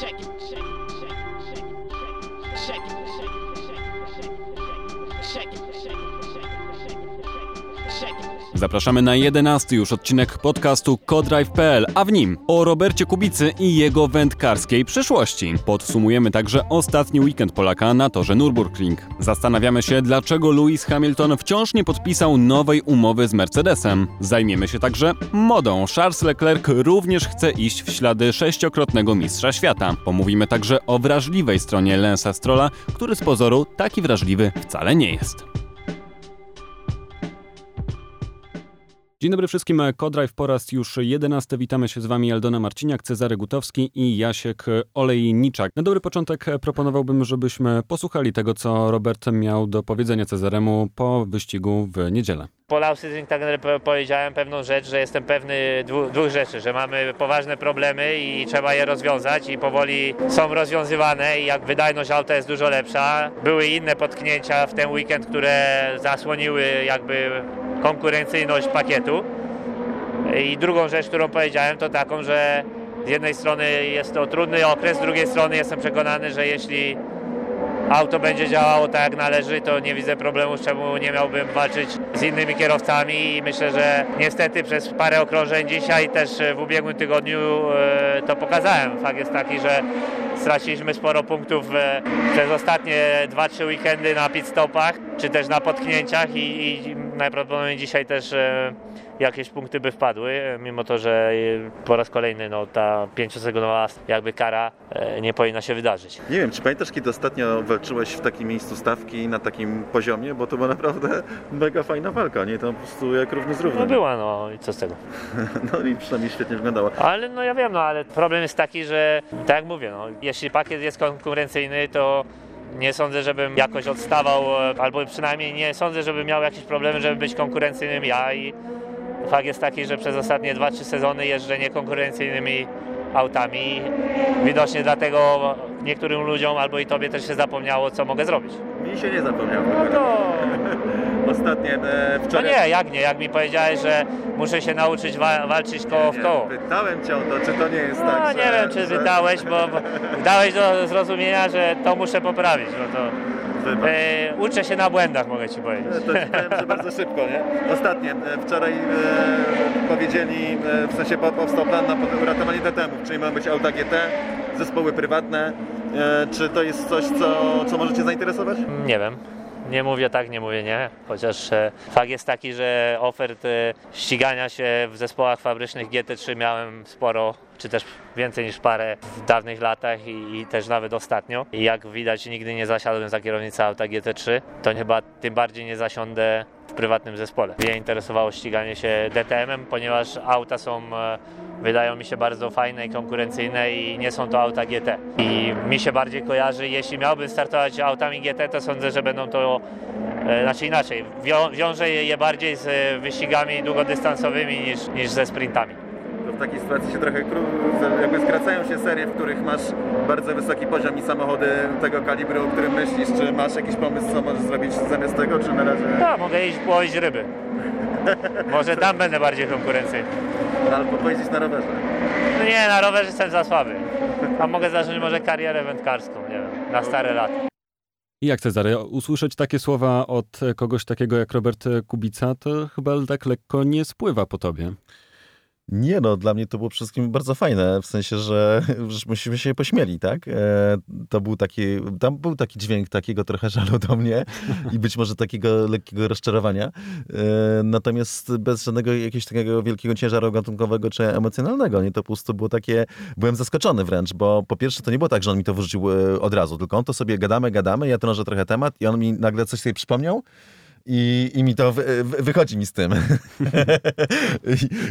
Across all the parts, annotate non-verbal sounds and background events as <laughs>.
check it. Zapraszamy na jedenasty już odcinek podcastu Codrive.pl, a w nim o Robercie Kubicy i jego wędkarskiej przyszłości. Podsumujemy także ostatni weekend Polaka na torze Nürburgring. Zastanawiamy się, dlaczego Lewis Hamilton wciąż nie podpisał nowej umowy z Mercedesem. Zajmiemy się także modą. Charles Leclerc również chce iść w ślady sześciokrotnego mistrza świata. Pomówimy także o wrażliwej stronie Lensa Strolla, który z pozoru taki wrażliwy wcale nie jest. Dzień dobry wszystkim, Codrive po raz już 11. Witamy się z Wami Aldona Marciniak, Cezary Gutowski i Jasiek Olejniczak. Na dobry początek proponowałbym, żebyśmy posłuchali tego, co Robert miał do powiedzenia Cezaremu po wyścigu w niedzielę. Po Lausitting tak powiedziałem pewną rzecz, że jestem pewny dwóch, dwóch rzeczy, że mamy poważne problemy i trzeba je rozwiązać i powoli są rozwiązywane i jak wydajność auta jest dużo lepsza. Były inne potknięcia w ten weekend, które zasłoniły jakby konkurencyjność pakietu. I drugą rzecz, którą powiedziałem, to taką, że z jednej strony jest to trudny okres, z drugiej strony jestem przekonany, że jeśli auto będzie działało tak jak należy, to nie widzę problemu, czemu nie miałbym walczyć z innymi kierowcami i myślę, że niestety przez parę okrążeń dzisiaj też w ubiegłym tygodniu e, to pokazałem. Fakt jest taki, że straciliśmy sporo punktów e, przez ostatnie 2-3 weekendy na pit stopach, czy też na potknięciach i, i najprawdopodobniej dzisiaj też e, jakieś punkty by wpadły, mimo to, że po raz kolejny no, ta 5-sekundowa jakby kara nie powinna się wydarzyć. Nie wiem, czy pamiętasz, kiedy ostatnio walczyłeś w takim miejscu stawki na takim poziomie, bo to była naprawdę <laughs> mega fajna walka, nie? To po prostu jak równy z równym. No była, no i co z tego? <laughs> no i przynajmniej świetnie wyglądała. Ale no ja wiem, no ale problem jest taki, że tak jak mówię, no, jeśli pakiet jest konkurencyjny, to nie sądzę, żebym jakoś odstawał, albo przynajmniej nie sądzę, żebym miał jakieś problemy, żeby być konkurencyjnym ja i fakt jest taki, że przez ostatnie 2-3 sezony jeżdżę niekonkurencyjnymi autami. Widocznie dlatego niektórym ludziom albo i tobie też się zapomniało, co mogę zrobić. Mi się nie zapomniało. No. <laughs> Ostatnie e, No wczoraj... nie, jak nie? Jak mi powiedziałeś, że muszę się nauczyć wa- walczyć koło w koło. Nie, pytałem cię o to, czy to nie jest No tak, nie że, wiem, czy że... wydałeś, bo, bo dałeś do zrozumienia, że to muszę poprawić. No to. E, uczę się na błędach, mogę ci powiedzieć. To ci powiem, że bardzo <laughs> szybko, nie? Ostatnie, e, wczoraj e, powiedzieli, e, w sensie po- powstał plan na uratowanie DTM-ów, czyli mają być auta GT, zespoły prywatne. E, czy to jest coś, co, co możecie zainteresować? Nie wiem. Nie mówię tak, nie mówię nie, chociaż e, fakt jest taki, że ofert e, ścigania się w zespołach fabrycznych GT3 miałem sporo, czy też więcej niż parę w dawnych latach i, i też nawet ostatnio. I jak widać nigdy nie zasiadłem za kierownicą auta GT3, to chyba tym bardziej nie zasiądę w prywatnym zespole. Mnie interesowało ściganie się DTM-em, ponieważ auta są, e, wydają mi się bardzo fajne i konkurencyjne i nie są to auta GT. I mi się bardziej kojarzy, jeśli miałbym startować autami GT, to sądzę, że będą to E, Znaczy inaczej, wią, wiąże je je bardziej z e, wyścigami długodystansowymi niż, niż ze sprintami. W takiej sytuacji się trochę kró- jakby skracają się serie, w których masz bardzo wysoki poziom i samochody tego kalibru, o którym myślisz. Czy masz jakiś pomysł, co możesz zrobić zamiast tego, czy na razie... No, mogę iść połowić ryby. Może tam będę bardziej konkurencyjny. Albo pojeździć na rowerze. No nie, na rowerze jestem za słaby. Tam mogę zacząć może karierę wędkarską, nie wiem, na stare lata. I jak Cezary, usłyszeć takie słowa od kogoś takiego jak Robert Kubica, to chyba tak lekko nie spływa po tobie. Nie no, dla mnie to było przede wszystkim bardzo fajne, w sensie, że, <laughs> że myśmy się pośmieli, tak? E, to był taki, tam był taki dźwięk takiego trochę żalu do mnie i być może takiego lekkiego rozczarowania. E, natomiast bez żadnego jakiegoś takiego wielkiego ciężaru gatunkowego czy emocjonalnego, nie? To po prostu było takie, byłem zaskoczony wręcz, bo po pierwsze to nie było tak, że on mi to wyrzucił e, od razu, tylko on to sobie gadamy, gadamy, ja trążę trochę temat i on mi nagle coś sobie przypomniał i, i mi to wy, wy, wychodzi mi z tym. <laughs>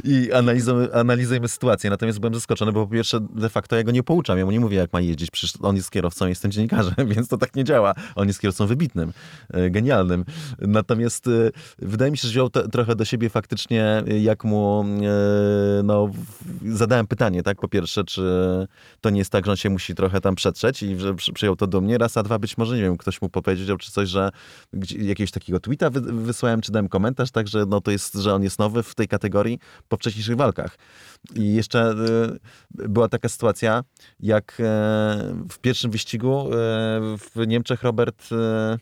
I, i analizujemy, analizujemy sytuację. Natomiast byłem zaskoczony, bo po pierwsze de facto ja go nie pouczam. Ja mu nie mówię, jak ma jeździć. Przecież on jest kierowcą, jestem dziennikarzem, <laughs> więc to tak nie działa. On jest kierowcą wybitnym, e, genialnym. Natomiast e, wydaje mi się, że wziął to, trochę do siebie faktycznie, jak mu e, no, zadałem pytanie, tak? Po pierwsze, czy to nie jest tak, że on się musi trochę tam przetrzeć i że przyjął to do mnie. Raz, a dwa, być może, nie wiem, ktoś mu powiedział, czy coś, że jakiegoś takiego tweeta wy, wysłałem, czy dałem komentarz, także no to jest, że on jest nowy w tej kategorii po wcześniejszych walkach. I jeszcze y, była taka sytuacja, jak e, w pierwszym wyścigu e, w Niemczech Robert e,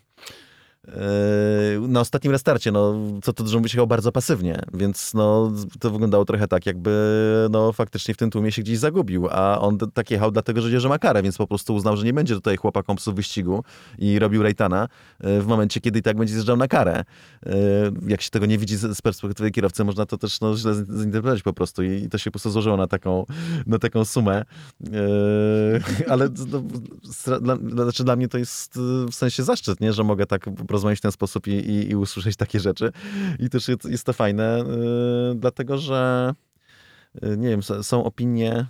na ostatnim restarcie, no, co to dużo mówić, jechał bardzo pasywnie, więc no, to wyglądało trochę tak, jakby no, faktycznie w tym tłumie się gdzieś zagubił, a on tak jechał dlatego, że że ma karę, więc po prostu uznał, że nie będzie tutaj chłopakom psów wyścigu i robił Rejtana e, w momencie, kiedy i tak będzie zjeżdżał na karę. E, jak się tego nie widzi z perspektywy kierowcy, można to też no, źle zinterpretować po prostu i to się po prostu złożyło na taką, na taką sumę. <laughs> Ale no, dla, znaczy dla mnie to jest w sensie zaszczyt, nie? że mogę tak porozmawiać w ten sposób i, i, i usłyszeć takie rzeczy. I też jest, jest to fajne, yy, dlatego że yy, nie wiem, są opinie,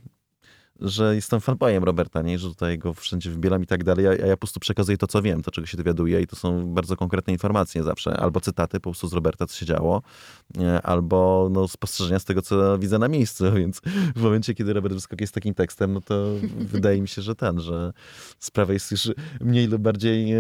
że jestem fanboyem Roberta, nie? że tutaj go wszędzie wybieram i tak dalej, a ja po prostu przekazuję to, co wiem, to, czego się dowiaduję i to są bardzo konkretne informacje zawsze, albo cytaty po prostu z Roberta, co się działo, albo no, spostrzeżenia z tego, co widzę na miejscu, <laughs> więc w momencie, kiedy Robert wyskakuje z takim tekstem, no to <laughs> wydaje mi się, że ten, że sprawa jest już mniej lub bardziej e,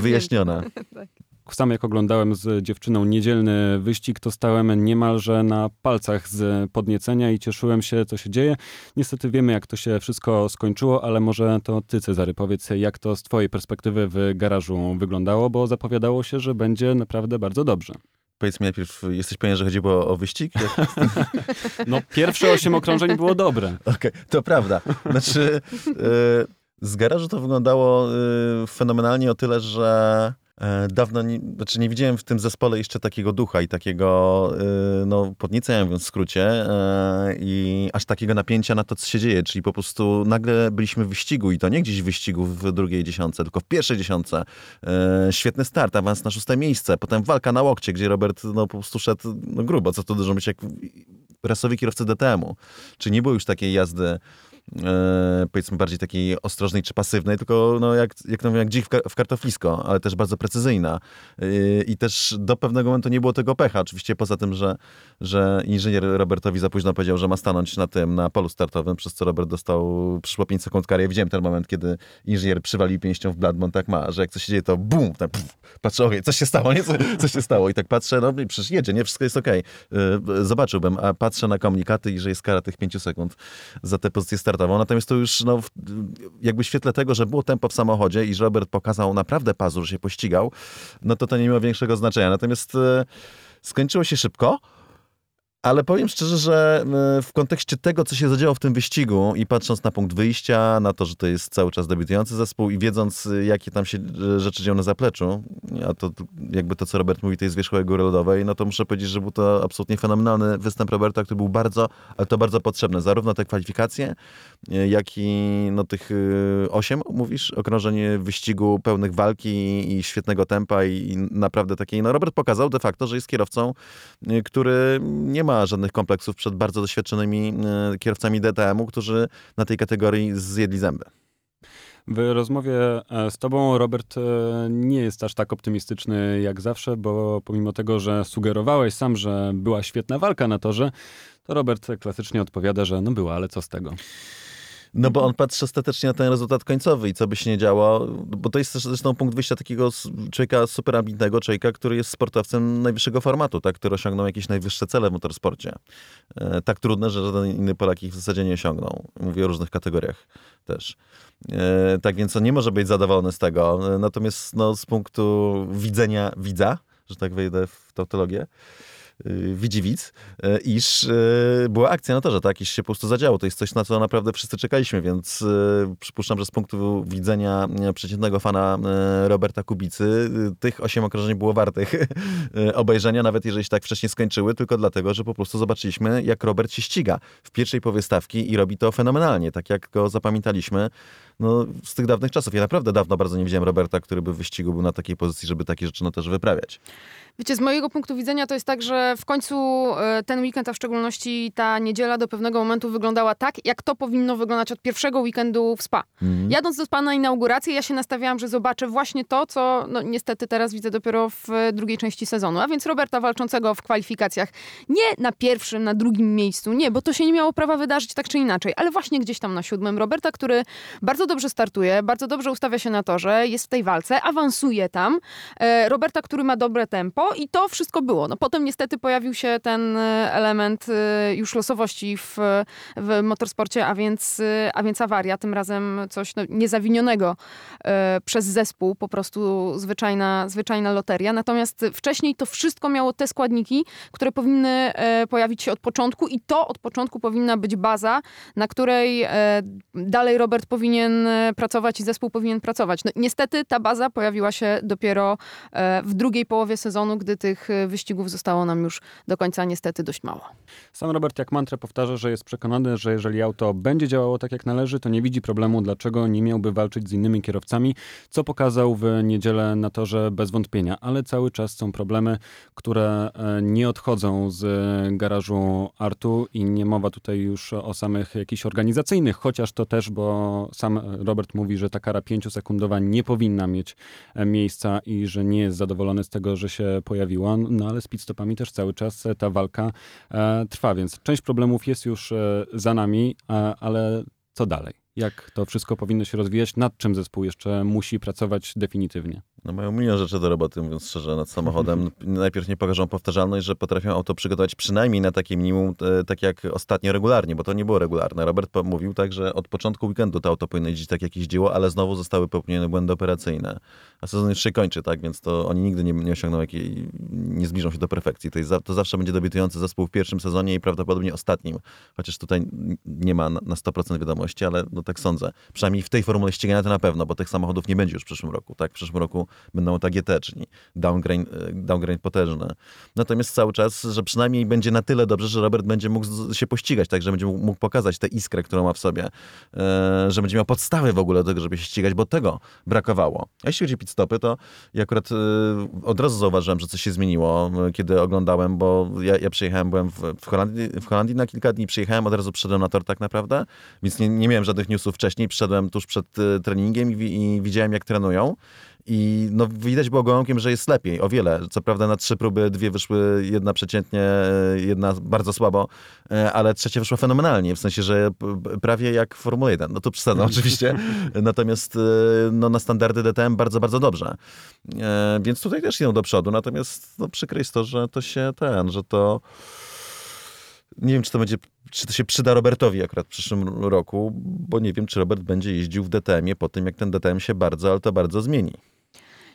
wyjaśniona. <laughs> tak sam jak oglądałem z dziewczyną niedzielny wyścig, to stałem niemalże na palcach z podniecenia i cieszyłem się, co się dzieje. Niestety wiemy, jak to się wszystko skończyło, ale może to ty, Cezary, powiedz, jak to z twojej perspektywy w garażu wyglądało, bo zapowiadało się, że będzie naprawdę bardzo dobrze. Powiedz mi najpierw, jesteś pewien, że chodziło o wyścig? <laughs> <laughs> no, pierwsze osiem okrążeń było dobre. Okej, okay, to prawda. Znaczy, yy, z garażu to wyglądało yy, fenomenalnie o tyle, że E, dawno nie, znaczy nie widziałem w tym zespole jeszcze takiego ducha i takiego e, no, podniecenia, mówiąc w skrócie, e, i aż takiego napięcia na to, co się dzieje. Czyli po prostu nagle byliśmy w wyścigu i to nie gdzieś w wyścigu w drugiej dziesiątce, tylko w pierwszej dziesiątce. Świetny start, awans na szóste miejsce, potem walka na łokcie, gdzie Robert no, po prostu szedł no, grubo, co to dużo być jak rasowi kierowcy DTM-u. Czy nie było już takiej jazdy e, powiedzmy bardziej takiej ostrożnej czy pasywnej, tylko no jak, jak, no, jak dzik w, kar w kartoflisko, ale też bardzo precyzyjna. E, I też do pewnego momentu nie było tego pecha. Oczywiście poza tym, że, że inżynier Robertowi za późno powiedział, że ma stanąć na tym, na polu startowym, przez co Robert dostał, przyszło 5 sekund kary. Ja widziałem ten moment, kiedy inżynier przywalił pięścią w Bladmont, tak ma, że jak coś się dzieje, to bum, tak, puf, patrzę, okay, coś się stało, nie? Co, co się stało? I tak patrzę, no przecież jedzie, nie? Wszystko jest okej. Okay. Zobaczyłbym, a patrzę na komunikaty i że jest kara tych 5 sekund za tę pozycję startową startował. Natomiast to już no, jakby w świetle tego, że było tempo w samochodzie i że Robert pokazał naprawdę pazur, że się pościgał, no to to nie miało większego znaczenia. Natomiast e, skończyło się szybko. Ale powiem szczerze, że e, w kontekście tego, co się zadziało w tym wyścigu i patrząc na punkt wyjścia, na to, że to jest cały czas debiutujący zespół i wiedząc, e, jakie tam się e, rzeczy dzieją na zapleczu, a to jakby to, co Robert mówi, to jest wierzchołek góry lodowej, no to muszę powiedzieć, że był to absolutnie fenomenalny występ Roberta, który był bardzo, ale to bardzo potrzebny. Zarówno te kwalifikacje, jak i no, tych osiem, mówisz, okrążeń wyścigu pełnych walki i świetnego tempa i naprawdę takiej, no Robert pokazał de facto, że jest kierowcą, który nie ma ma żadnych kompleksów przed bardzo doświadczonymi e, kierowcami DTM-u, którzy na tej kategorii zjedli zęby. W rozmowie e, z tobą Robert e, nie jest aż tak optymistyczny jak zawsze, bo pomimo tego, że sugerowałeś sam, że była świetna walka na torze, to Robert klasycznie odpowiada, że no była, ale co z tego? No bo on patrzy ostatecznie na ten rezultat końcowy i co by się nie działo, bo to jest też zresztą punkt wyjścia takiego człowieka super ambitnego, człowieka, który jest sportowcem najwyższego formatu, tak, który osiągnął jakieś najwyższe cele w motorsporcie. E, tak trudne, że żaden inny Polak ich w zasadzie nie osiągnął. Mówię o różnych kategoriach też. E, tak więc on nie może być zadowolony z tego. E, natomiast no, z punktu widzenia widza, że tak wejdę w tautologię, widzi widz, y, iż y, była akcja na torze, tak, iż się po prostu zadziało. To jest coś, na co naprawdę wszyscy czekaliśmy, więc przypuszczam, że z punktu widzenia przeciętnego fana Roberta Kubicy tych osiem okrążeń było wartych obejrzenia, nawet jeżeli się tak wcześnie skończyły, tylko dlatego, że po prostu zobaczyliśmy, jak Robert się ściga w pierwszej powie stawki i robi to fenomenalnie, tak jak go zapamiętaliśmy no, z tych dawnych czasów. Ja naprawdę dawno bardzo nie widziałem Roberta, który by w wyścigu był na takiej pozycji, żeby takie rzeczy na torze wyprawiać. Wiecie, z mojego punktu widzenia to jest tak, że w końcu e, ten weekend, a w szczególności ta niedziela do pewnego momentu wyglądała tak, jak to powinno wyglądać od pierwszego weekendu w SPA. Mhm. Jadąc do SPA na inaugurację, ja się nastawiałam, że zobaczę właśnie to, co no, niestety teraz widzę dopiero w drugiej części sezonu. A więc Roberta walczącego w kwalifikacjach nie na pierwszym, na drugim miejscu, nie, bo to się nie miało prawa wydarzyć tak czy inaczej, ale właśnie gdzieś tam na siódmym. Roberta, który bardzo dobrze startuje, bardzo dobrze ustawia się na torze, jest w tej walce, awansuje tam. E, Roberta, który ma dobre tempo i to wszystko było. No potem niestety pojawił się ten e, element e, już losowości w, w motorsporcie, a więc, a więc awaria, tym razem coś no, niezawinionego przez zespół, po prostu zwyczajna, zwyczajna loteria. Natomiast wcześniej to wszystko miało te składniki, które powinny pojawić się od początku i to od początku powinna być baza, na której dalej Robert powinien pracować i zespół powinien pracować. No, niestety ta baza pojawiła się dopiero e, w drugiej połowie sezonu, gdy tych e, wyścigów zostało nam już do końca niestety dość mało. Sam Robert jak mantrę powtarza, że jest przekonany, że jeżeli auto będzie działało tak jak należy, to nie widzi problemu, dlaczego nie miałby walczyć z innymi kierowcami, co pokazał w niedzielę na torze bez wątpienia, ale cały czas są problemy, które e, nie odchodzą z garażu Artu i nie mowa tutaj już o samych jakichś organizacyjnych, chociaż to też, bo sam Robert mówi, że ta kara 5-sekundowa nie powinna mieć e, miejsca i że nie jest zadowolony z tego, że się pojawiła, no ale z pitstopami też cały czas e, ta walka e, trwa, więc część problemów jest już za nami, ale co dalej? Jak to wszystko powinno się rozwijać? Nad czym zespół jeszcze musi pracować definitywnie? No mają milion rzeczy do roboty, mówiąc szczerze, nad samochodem. <laughs> Najpierw nie pokażą powtarzalność, że potrafią auto przygotować przynajmniej na takie minimum, e, tak jak ostatnio regularnie, bo to nie było regularne. Robert mówił tak, że od początku weekendu to auto powinno jeździć tak, jak jeździło, ale znowu zostały popełnione błędy operacyjne. A sezon już się kończy, tak, więc to oni nigdy nie, nie osiągną jakiej, nie zbliżą się do perfekcji. To, jest, to zawsze będzie debiutujący zespół w pierwszym sezonie i prawdopodobnie ostatnim. Chociaż tutaj nie ma na 100% wiadomości, ale no tak sądzę. Przynajmniej w tej formule ścigania to na pewno, bo tych samochodów nie będzie już w przyszłym roku, tak? W przyszłym roku będą ta GT, czyli downgrade, downgrade potężny. Natomiast cały czas, że przynajmniej będzie na tyle dobrze, że Robert będzie mógł się pościgać, tak, że będzie mógł pokazać tę iskrę, którą ma w sobie, e, że będzie miał podstawy w ogóle do tego, żeby się ścigać, bo tego brakowało. A jeśli chodzi o pit stopy, to ja akurat e, od razu zauważyłem, że coś się zmieniło, kiedy oglądałem, bo ja, ja przyjechałem, byłem w, w, Holandii, w Holandii na kilka dni, przyjechałem, od razu przyszedłem na tor tak naprawdę, więc nie, nie miałem żadnych newsów wcześniej, przyszedłem tuż przed e, treningiem i, i widziałem, jak trenują. I no, widać było gołąkiem, że jest lepiej, o wiele. Co prawda na trzy próby dwie wyszły, jedna przeciętnie, jedna bardzo słabo, e, ale trzecia wyszła fenomenalnie, w sensie, że prawie jak Formuła 1. No to przesadzam <laughs> oczywiście, natomiast e, no, na standardy DTM bardzo, bardzo dobrze. E, więc tutaj też idą do przodu, natomiast no, przykre jest to, że to się ten, że to nie wiem, czy to będzie, czy to się przyda Robertowi akurat w przyszłym roku, bo nie wiem, czy Robert będzie jeździł w DTM-ie po tym, jak ten DTM się bardzo, ale to bardzo zmieni.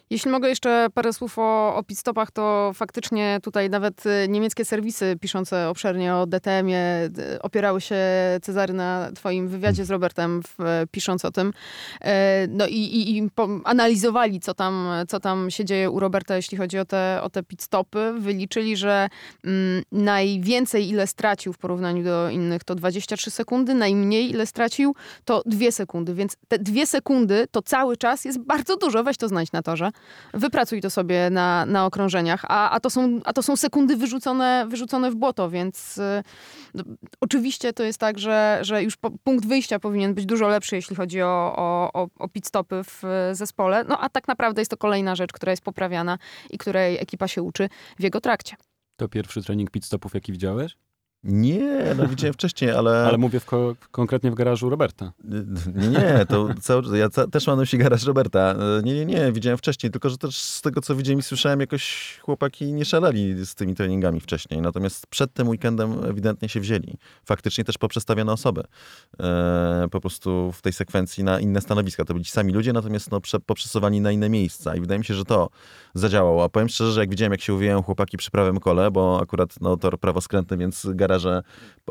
Jeśli mogę jeszcze parę słów o, o pitstopach, to faktycznie tutaj nawet y, niemieckie serwisy piszące obszernie o DTM-ie opierały się, Cezary, na twoim wywiadzie z Robertem, w, pisząc o tym. E, no i, i, i analizowali, co tam, co tam się dzieje u Roberta, jeśli chodzi o te, o te pitstopy. Wyliczyli, że mm, najwięcej, ile stracił w porównaniu do innych, to 23 sekundy, najmniej, ile stracił, to 2 sekundy. Więc te 2 sekundy to cały czas jest bardzo dużo. Weź to znać na torze. Wypracuj to sobie na, na okrążeniach, a, a, to są, a to są sekundy wyrzucone, wyrzucone w błoto, więc y, oczywiście to jest tak, że, że już po, punkt wyjścia powinien być dużo lepszy, jeśli chodzi o, o, o pit stopy w zespole, no a tak naprawdę jest to kolejna rzecz, która jest poprawiana i której ekipa się uczy w jego trakcie. To pierwszy trening pit stopów, jaki widziałeś? Nie, no widziałem wcześniej, ale... Ale mówię w ko konkretnie w garażu Roberta. Nie, to cały, ja też mam na myśli garaż Roberta. Nie, nie, nie, widziałem wcześniej, tylko że też z tego, co widziałem i słyszałem, jakoś chłopaki nie szaleli z tymi treningami wcześniej. Natomiast przed tym weekendem ewidentnie się wzięli. Faktycznie też poprzestawione osoby. E, po prostu w tej sekwencji na inne stanowiska. To byli sami ludzie, natomiast no, poprzesuwani na inne miejsca. I wydaje mi się, że to zadziałało. A powiem szczerze, że jak widziałem, jak się uwijają chłopaki przy prawym kole, bo akurat no, tor prawoskrętny, więc garaż że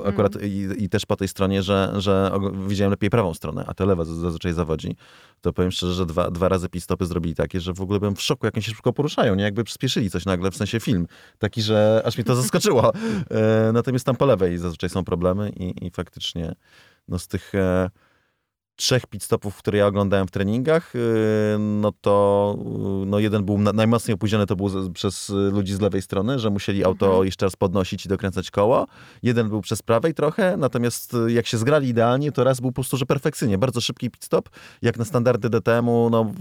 akurat mm. i, i, też po tej stronie, że, że widziałem lepiej prawą stronę, a to lewa zazwyczaj zawodzi, to powiem szczerze, że dwa, dwa razy pistopy zrobili takie, że w ogóle byłem w szoku, jak oni się szybko poruszają, nie? Jakby przyspieszyli coś nagle, w sensie film. Taki, że aż mnie to zaskoczyło. <laughs> E, natomiast tam po lewej zazwyczaj są problemy i, i faktycznie no z tych... Trzech pit stopów, które ja oglądałem w treningach, y, no to y, no jeden był najmocniej opóźniony, to był przez ludzi z lewej strony, że musieli auto mhm. jeszcze raz podnosić i dokręcać koło. Jeden był przez prawej trochę, natomiast y, jak się zgrali idealnie, to raz był po prostu, że perfekcyjnie. Bardzo szybki pit stop, jak na standardy DTM-u, no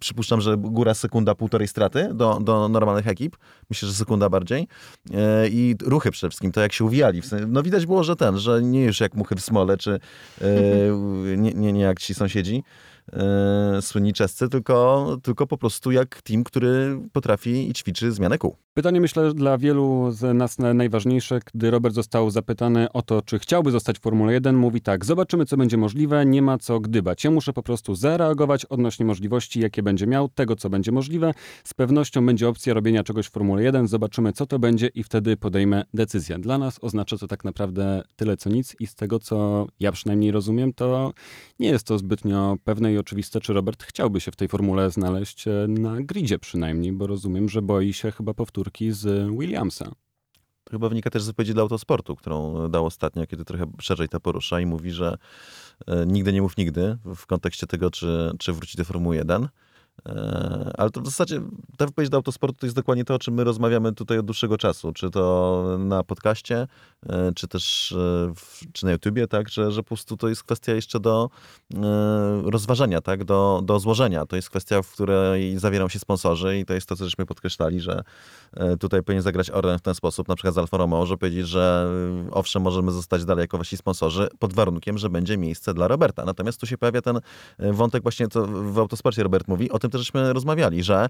przypuszczam, że góra sekunda, półtorej straty do, do normalnych ekip. Myślę, że sekunda bardziej. I ruchy przede wszystkim, to jak się uwijali. No widać było, że ten, że nie już jak muchy w smole, czy nie, nie nie jak ci sąsiedzi, e, słynni czescy, tylko, tylko po prostu jak team, który potrafi i ćwiczy zmianę kół. Pytanie myślę dla wielu z nas najważniejsze, gdy Robert został zapytany o to, czy chciałby zostać w Formule 1, mówi tak, zobaczymy co będzie możliwe, nie ma co gdybać. Ja muszę po prostu zareagować odnośnie możliwości, jakie będzie miał, tego co będzie możliwe. Z pewnością będzie opcja robienia czegoś w Formule 1, zobaczymy co to będzie i wtedy podejmę decyzję. Dla nas oznacza to tak naprawdę tyle co nic i z tego co ja przynajmniej rozumiem, to nie jest to zbytnio pewne i oczywiste, czy Robert chciałby się w tej formule znaleźć e, na gridzie przynajmniej, bo rozumiem, że boi się chyba powtórki z Williamsa. To chyba wynika też z wypowiedzi dla autosportu, którą dał ostatnio, kiedy trochę szerzej to porusza i mówi, że e, nigdy nie mów nigdy w kontekście tego, czy, czy wróci do Formuły 1. E, ale to w zasadzie ta wypowiedź do autosportu to jest dokładnie to, o czym my rozmawiamy tutaj od dłuższego czasu. Czy to na podcaście, e, czy też e, w, czy na YouTubie, tak, że, że po prostu to jest kwestia jeszcze do rozważenia, tak, do, do złożenia. To jest kwestia, w której zawierają się sponsorzy i to jest to, co żeśmy podkreślali, że tutaj powinien zagrać Orlen w ten sposób, na przykład z Alfa Romeo, że powiedzieć, że owszem, możemy zostać dalej jako wasi sponsorzy, pod warunkiem, że będzie miejsce dla Roberta. Natomiast tu się pojawia ten wątek właśnie, co w autosporcie Robert mówi, o tym też żeśmy rozmawiali, że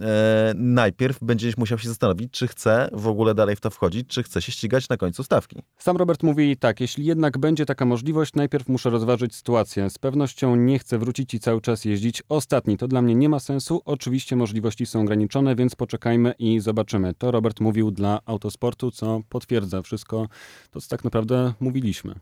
e, najpierw będziesz musiał się zastanowić, czy chce w ogóle dalej w to wchodzić, czy chce się ścigać na końcu stawki. Sam Robert mówi tak, jeśli jednak będzie taka możliwość, najpierw muszę rozważyć sytuację. Z pewnością nie chcę wrócić i cały czas jeździć ostatni. To dla mnie nie ma sensu. Oczywiście możliwości są ograniczone, więc poczekajmy i zobaczymy. To Robert mówił dla autosportu, co potwierdza wszystko to, co tak naprawdę mówiliśmy.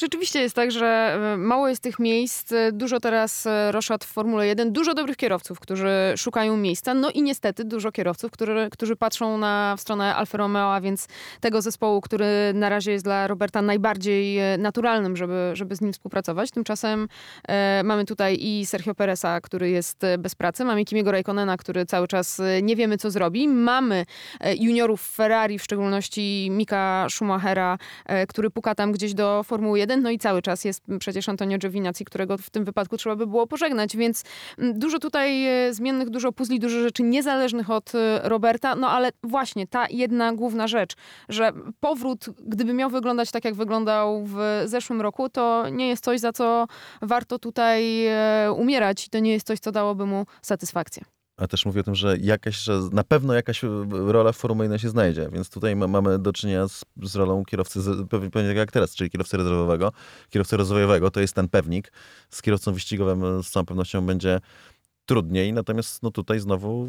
Rzeczywiście jest tak, że e, mało jest tych miejsc, dużo teraz e, roszad w Formule 1, dużo dobrych kierowców, którzy szukają miejsca, no i niestety dużo kierowców, którzy, którzy patrzą na w stronę Alfa Romeo, a więc tego zespołu, który na razie jest dla Roberta najbardziej e, naturalnym, żeby, żeby z nim współpracować. Tymczasem e, mamy tutaj i Sergio Pereza, który jest bez pracy, mamy Kimiego Raikkonena, który cały czas nie wiemy, co zrobi. Mamy juniorów Ferrari, w szczególności Mika Schumachera, e, który puka tam gdzieś do Formuły 1, jeden, no i cały czas jest przecież Antonio Giovinazzi, którego w tym wypadku trzeba by było pożegnać, więc mm, dużo tutaj e, zmiennych, dużo puzli, dużo rzeczy niezależnych od e, Roberta, no ale właśnie ta jedna główna rzecz, że powrót, gdyby miał wyglądać tak, jak wyglądał w zeszłym roku, to nie jest coś, za co warto tutaj e, umierać i to nie jest coś, co dałoby mu satysfakcję a też mówi o tym, że jakaś, że na pewno jakaś rola w Formule 1 się znajdzie, więc tutaj mamy do czynienia z, z rolą kierowcy, pewnie tak jak teraz, czyli kierowcy rezerwowego. Kierowcy rozwojowego to jest ten pewnik. Z kierowcą wyścigowym z całą pewnością będzie trudniej, natomiast no tutaj znowu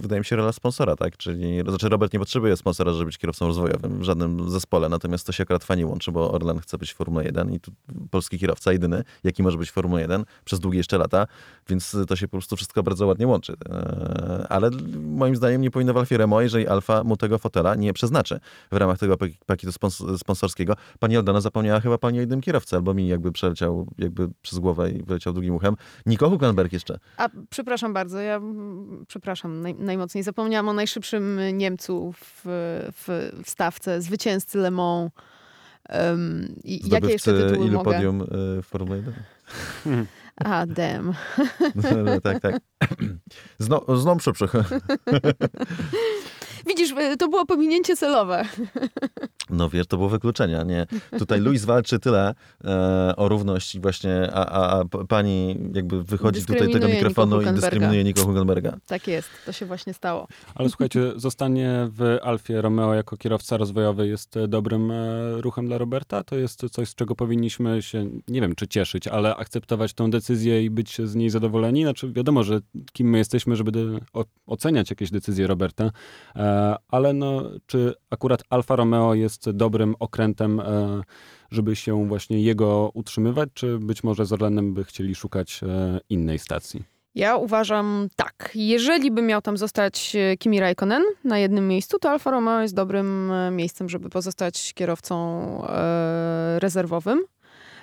wydaje mi się rola sponsora, tak? Czyli znaczy Robert nie potrzebuje sponsora, żeby być kierowcą rozwojowym w żadnym zespole, natomiast to się akurat fajnie łączy, bo Orlen chce być Formule 1 i tu polski kierowca jedyny, jaki może być w Formule 1 przez długie jeszcze lata, więc to się po prostu wszystko bardzo ładnie łączy. E, ale moim zdaniem nie powinno w Alfie Remo, jeżeli Alfa mu tego fotela nie przeznaczy w ramach tego pakietu sponsorskiego. Pani Aldona zapomniała chyba pani o jednym kierowcy, albo mi jakby przeleciał jakby przez głowę i wyleciał drugim uchem. Niko Huckenberg jeszcze. A przepraszam bardzo, ja przepraszam naj, najmocniej. Zapomniałam o najszybszym Niemcu w, w, w stawce, zwycięzcy Le Mans. Um, i jakie jeszcze tytuły ilu mogę? podium y, w Formule 1? A, damn. <laughs> No, tak, tak. Zno, szybszych. <laughs> Widzisz, y, to było pominięcie celowe. No wiesz, to było wykluczenie, nie? Tutaj Luis walczy tyle e, o równość właśnie, a, a, a, pani jakby wychodzi tutaj tego mikrofonu i dyskryminuje Nico Hugenberga. Tak jest, to się właśnie stało. Ale słuchajcie, zostanie w Alfie Romeo jako kierowca rozwojowy jest dobrym e, ruchem dla Roberta? To jest coś, z czego powinniśmy się, nie wiem czy cieszyć, ale akceptować tą decyzję i być z niej zadowoleni? Znaczy wiadomo, że kim my jesteśmy, żeby oceniać jakieś decyzje Roberta, e, ale no, czy akurat Alfa Romeo jest dobrym okrętem, e, żeby się właśnie jego utrzymywać, czy być może z Orlenem by chcieli szukać e, innej stacji? Ja uważam tak. Jeżeli by miał tam zostać e, Kimi Raikkonen na jednym miejscu, to Alfa Romeo jest dobrym miejscem, żeby pozostać kierowcą rezerwowym.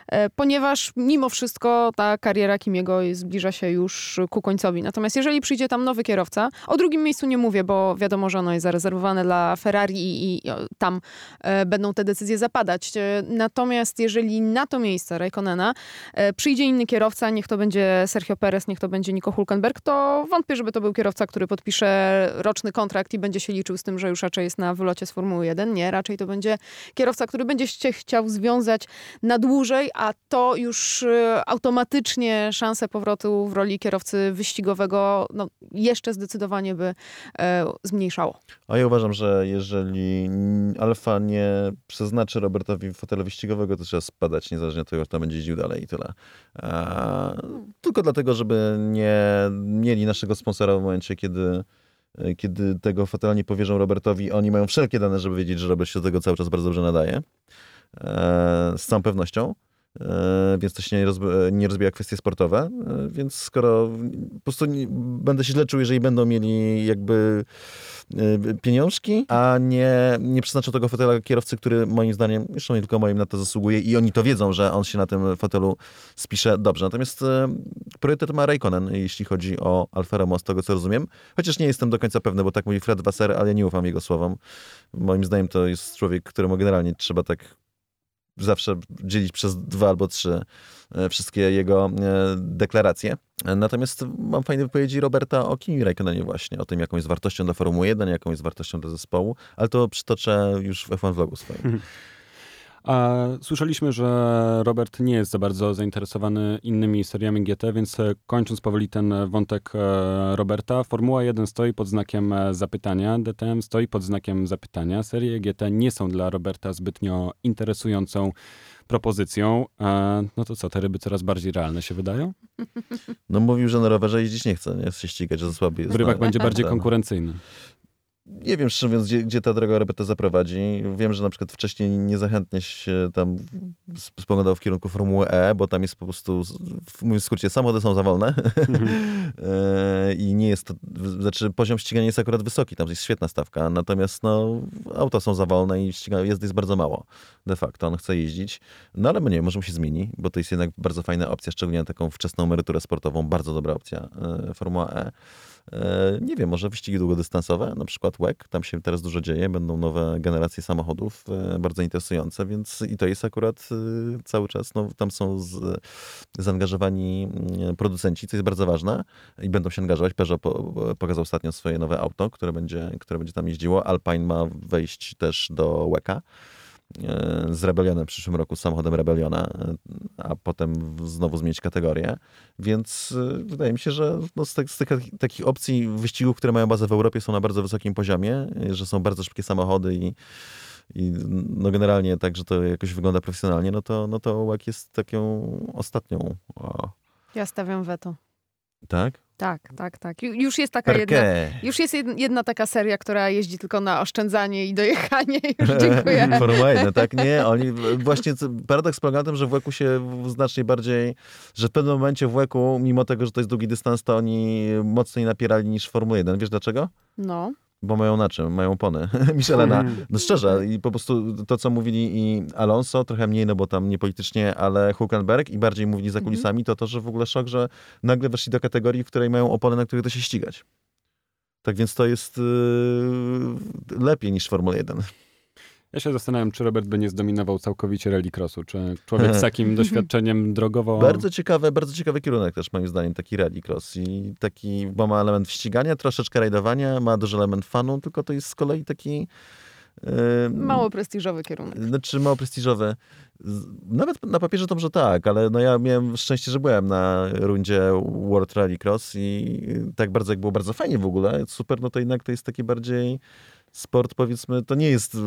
E, ponieważ mimo wszystko ta kariera Kimiego zbliża się już ku końcowi. Natomiast jeżeli przyjdzie tam nowy kierowca, o drugim miejscu nie mówię, bo wiadomo, że ono jest zarezerwowane dla Ferrari i, i tam e, będą te decyzje zapadać. E, natomiast jeżeli na to miejsce Raikkonena przyjdzie inny kierowca, niech to będzie Sergio Perez, niech to będzie Nico Hulkenberg, to wątpię, żeby to był kierowca, który podpisze roczny kontrakt i będzie się liczył z tym, że już raczej jest na wylocie z Formuły 1. Nie, raczej to będzie kierowca, który będzie się chciał związać na dłużej, a to już e, automatycznie szanse powrotu w roli kierowcy wyścigowego no, jeszcze zdecydowanie by e, zmniejszało. A ja uważam, że jeżeli Alfa nie przeznaczy Robertowi fotela wyścigowego, to trzeba spadać, niezależnie od tego, kto będzie jeździł dalej i tyle. A, tylko dlatego, żeby nie mieli naszego sponsora w momencie, kiedy kiedy tego fotela nie powierzą Robertowi, oni mają wszelkie dane, żeby wiedzieć, że Robert się do tego cały czas bardzo dobrze nadaje. E, z całą pewnością. E, więc to się nie, rozbija, nie rozbija kwestie sportowe. E, więc skoro po prostu nie, będę się źle czuł, jeżeli będą mieli jakby pieniążki, a nie, nie przeznaczą tego fotela kierowcy, który moim zdaniem, zresztą nie tylko moim, na to zasługuje i oni to wiedzą, że on się na tym fotelu spisze dobrze. Natomiast priorytet ma Raikkonen, jeśli chodzi o Alfa Romeo, z tego co rozumiem. Chociaż nie jestem do końca pewny, bo tak mówi Fred Wasser, ale ja nie ufam jego słowom. Moim zdaniem to jest człowiek, któremu generalnie trzeba tak zawsze dzielić przez dwa albo trzy e, wszystkie jego e, deklaracje. Natomiast mam fajne wypowiedzi Roberta o Kimi Raikkonenie właśnie, o tym, jaką jest wartością dla Formuły 1, jaką jest wartością dla zespołu, ale to przytoczę już w F1 Vlogu swoim. <laughs> A słyszeliśmy, że Robert nie jest za bardzo zainteresowany innymi seriami GT, więc e, kończąc powoli ten wątek e, Roberta, Formuła 1 stoi pod znakiem e, zapytania, DTM stoi pod znakiem zapytania. Serie GT nie są dla Roberta zbytnio interesującą propozycją. No to co, te ryby coraz bardziej realne się wydają? No mówił, że na rowerze jeździć nie chce, nie? Się ścigać, że za słaby jest. W rybach będzie bardziej konkurencyjny nie wiem szczerze mówiąc, gdzie, gdzie ta droga Roberta zaprowadzi. Wiem, że na przykład wcześniej niezachętnie się tam spoglądał w kierunku Formuły E, bo tam jest po prostu, w mój skrócie, samochody są za wolne <laughs> e, i nie jest to, znaczy poziom ścigania jest akurat wysoki, tam jest świetna stawka, natomiast no, auta są za wolne i ścigania jest, jest bardzo mało de facto, on chce jeździć. No ale nie, może mu się zmieni, bo to jest jednak bardzo fajna opcja, szczególnie na taką wczesną emeryturę sportową, bardzo dobra opcja e, Formuła E. E, nie wiem, może wyścigi długodystansowe, na przykład WEC, tam się teraz dużo dzieje, będą nowe generacje samochodów, e, bardzo interesujące, więc i to jest akurat e, cały czas, no, tam są z, zaangażowani mm, producenci, co jest bardzo ważne i będą się angażować. Peugeot po, pokazał ostatnio swoje nowe auto, które będzie, które będzie tam jeździło. Alpine ma wejść też do WECA. E, z Rebellionem w przyszłym roku, z samochodem Rebelliona, e, a potem znowu zmienić kategorię. Więc e, wydaje mi się, że no z, z tych takich opcji wyścigów, które mają bazę w Europie, są na bardzo wysokim poziomie, że są bardzo szybkie samochody i, i no generalnie tak, że to jakoś wygląda profesjonalnie, no to, no to łak jest taką ostatnią. O. Ja stawiam weto. Tak? Tak, tak, tak. Już jest taka jedna, już jest jedna taka seria, która jeździ tylko na oszczędzanie i dojechanie. <laughs> Już dziękuję. <laughs> Formuła 1, tak? Nie, oni właśnie paradoks polega na tym, że w WEC-u się znacznie bardziej, że w pewnym momencie w WEC-u, mimo tego, że to jest długi dystans, to oni mocniej napierali niż Formuła 1. Wiesz dlaczego? No. Bo mają na czym? Mają opony. <laughs> Michelena. Mm. No szczerze, i po prostu to, co mówili i Alonso, trochę mniej, no bo tam nie politycznie, ale Hulkenberg i bardziej mówili za mhm. kulisami, to to, że w ogóle szok, że nagle weszli do kategorii, w której mają opony, na których da się ścigać. Tak więc to jest yy, lepiej niż Formuła 1. Ja się zastanawiam, czy Robert by nie zdominował całkowicie rallycrossu, czy człowiek z takim <laughs> doświadczeniem drogowo... Bardzo ciekawe, bardzo ciekawy kierunek też moim zdaniem, taki rallycross i taki, bo ma element ścigania, troszeczkę rajdowania, ma duży element fanu, tylko to jest z kolei taki... Yy, mało prestiżowy kierunek. Znaczy mało prestiżowy. Nawet na papierze to może tak, ale no ja miałem szczęście, że byłem na rundzie World Rallycross i tak bardzo jak było bardzo fajnie w ogóle, super, no to jednak to jest taki bardziej sport, powiedzmy, to nie jest e,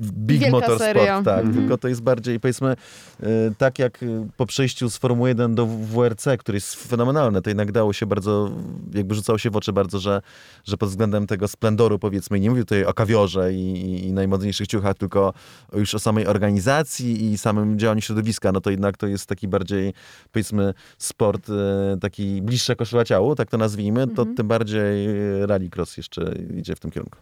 big Wielka motor seria. sport, tak, mm -hmm. tylko to jest bardziej, powiedzmy, e, tak jak po przejściu z Formuły 1 do WRC, który jest fenomenalny, to jednak dało się bardzo, jakby rzucało się w oczy bardzo, że, że pod względem tego splendoru, powiedzmy, nie mówię tutaj o kawiorze i, i najmodniejszych ciuchach, tylko już o samej organizacji i samym działaniu środowiska, no to jednak to jest taki bardziej, powiedzmy, sport e, taki bliższy koszula ciału, tak to nazwijmy, to mm -hmm. tym bardziej rallycross jeszcze idzie w tym kierunku.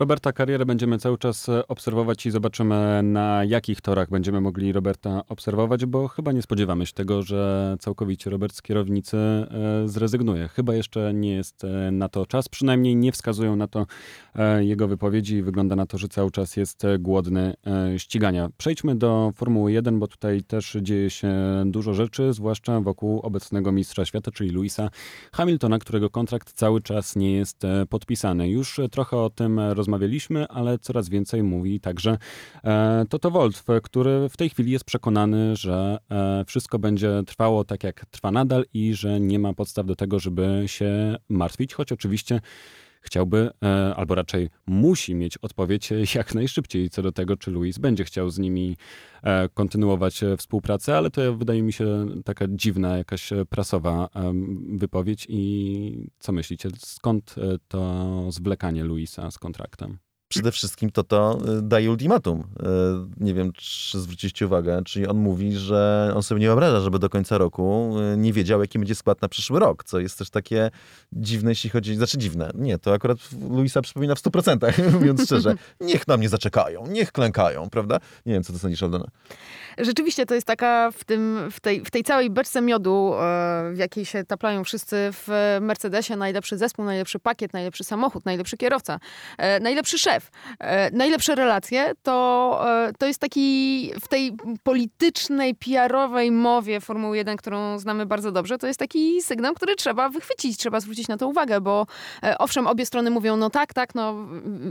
Roberta karierę będziemy cały czas e, obserwować i zobaczymy na jakich torach będziemy mogli Roberta obserwować, bo chyba nie spodziewamy się tego, że całkowicie Robert z kierownicy e, zrezygnuje. Chyba jeszcze nie jest e, na to czas, przynajmniej nie wskazują na to jego wypowiedzi. Wygląda na to, że cały czas jest głodny ścigania. Przejdźmy do Formuły 1, bo tutaj też dzieje się dużo rzeczy, zwłaszcza wokół obecnego mistrza świata, czyli Louisa Hamiltona, którego kontrakt cały czas nie jest podpisany. Już trochę o tym rozmawialiśmy, ale coraz więcej mówi także e, Toto Wolf, który w tej chwili jest przekonany, że e, wszystko będzie trwało tak, jak trwa nadal i że nie ma podstaw do tego, żeby się martwić, choć oczywiście chciałby, e, albo raczej musi mieć odpowiedź jak najszybciej co do tego, czy Luis będzie chciał z nimi e, kontynuować e, współpracę, ale to wydaje mi się taka dziwna, jakaś prasowa wypowiedź. I co myślicie, skąd to zwlekanie Luisa z kontraktem? Przede wszystkim to to y, daje ultimatum. Y, nie wiem, czy zwróciliście uwagę, czyli on mówi, że on sobie nie wyobraża, żeby do końca roku y, nie wiedział, jaki będzie skład na przyszły rok, co jest też takie dziwne, jeśli chodzi, znaczy dziwne. Nie, to akurat Luisa przypomina w 100%, <laughs> mówiąc szczerze. Niech na mnie zaczekają, niech klękają, prawda? Nie wiem, co to sądzisz, Aldona. Rzeczywiście to jest taka w, tym, w, tej, w tej całej beczce miodu, e, w jakiej się taplają wszyscy w Mercedesie, najlepszy zespół, najlepszy pakiet, najlepszy samochód, najlepszy kierowca, e, najlepszy szef, e, najlepsze relacje, to, to jest taki w tej politycznej, PR-owej mowie Formuły 1, którą znamy bardzo dobrze, to jest taki sygnał, który trzeba wychwycić, trzeba zwrócić na to uwagę, bo owszem, obie strony mówią, no tak, tak, no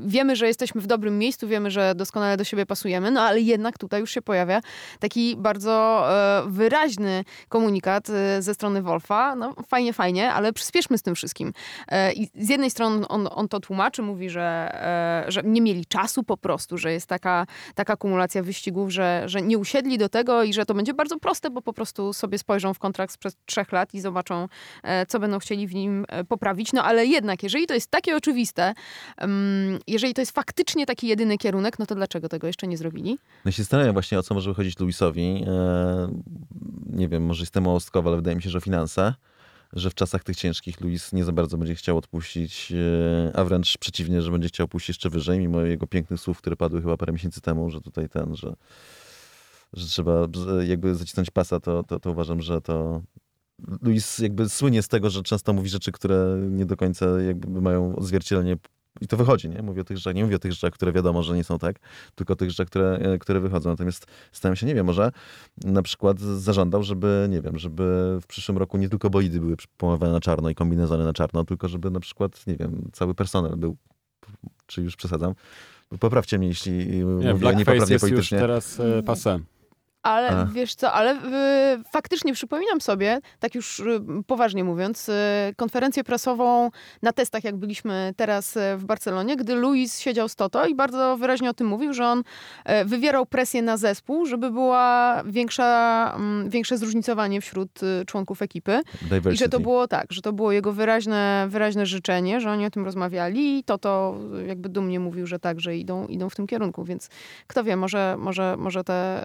wiemy, że jesteśmy w dobrym miejscu, wiemy, że doskonale do siebie pasujemy, no ale jednak tutaj już się pojawia taki bardzo e, wyraźny komunikat e, ze strony Wolfa. No fajnie, fajnie, ale przyspieszmy z tym wszystkim. E, I z jednej strony on, on to tłumaczy, mówi, że, że nie mieli czasu po prostu, że jest taka, taka kumulacja wyścigów, że, że nie usiedli do tego i że to będzie bardzo proste, bo po prostu sobie spojrzą w kontrakt sprzed trzech lat i zobaczą, co będą chcieli w nim poprawić. No ale jednak, jeżeli to jest takie oczywiste, jeżeli to jest faktycznie taki jedyny kierunek, no to dlaczego tego jeszcze nie zrobili? No się zastanawiam właśnie, o co może wychodzić Luisowi, e, nie wiem, może jestem małostkowy, ale wydaje mi się, że finanse, że w czasach tych ciężkich Luis nie za bardzo będzie chciał odpuścić, e, a wręcz przeciwnie, że będzie chciał pójść jeszcze wyżej, mimo jego pięknych słów, które padły chyba parę miesięcy temu, że tutaj ten, że, że trzeba jakby zacisnąć pasa, to, to, to uważam, że to Luis jakby słynie z tego, że często mówi rzeczy, które nie do końca jakby mają odzwierciedlenie i to wychodzi, nie? Mówię o tych rzeczach, nie mówię o tych rzeczach, które wiadomo, że nie są tak, tylko o tych rzeczach, które, e, które wychodzą. Natomiast stałem się, nie wiem, może na przykład zażądał, żeby, nie wiem, żeby w przyszłym roku nie tylko bolidy były pomalowane na czarno i kombinezony na czarno, tylko żeby na przykład, nie wiem, cały personel był, czy już przesadzam, poprawcie mnie, jeśli nie, mówię niepoprawnie jest politycznie. już teraz e, pase. Ale A. wiesz co, ale y, faktycznie przypominam sobie, tak już y, poważnie mówiąc, y, konferencję prasową na testach, jak byliśmy teraz y, w Barcelonie, gdy Luis siedział z Toto i bardzo wyraźnie o tym mówił, że on y, wywierał presję na zespół, żeby była większa, mm, większe zróżnicowanie wśród y, członków ekipy. Diversity. I że to było tak, że to było jego wyraźne, wyraźne życzenie, że oni o tym rozmawiali i Toto jakby dumnie mówił, że tak, że idą, idą w tym kierunku, więc kto wie, może, może, może te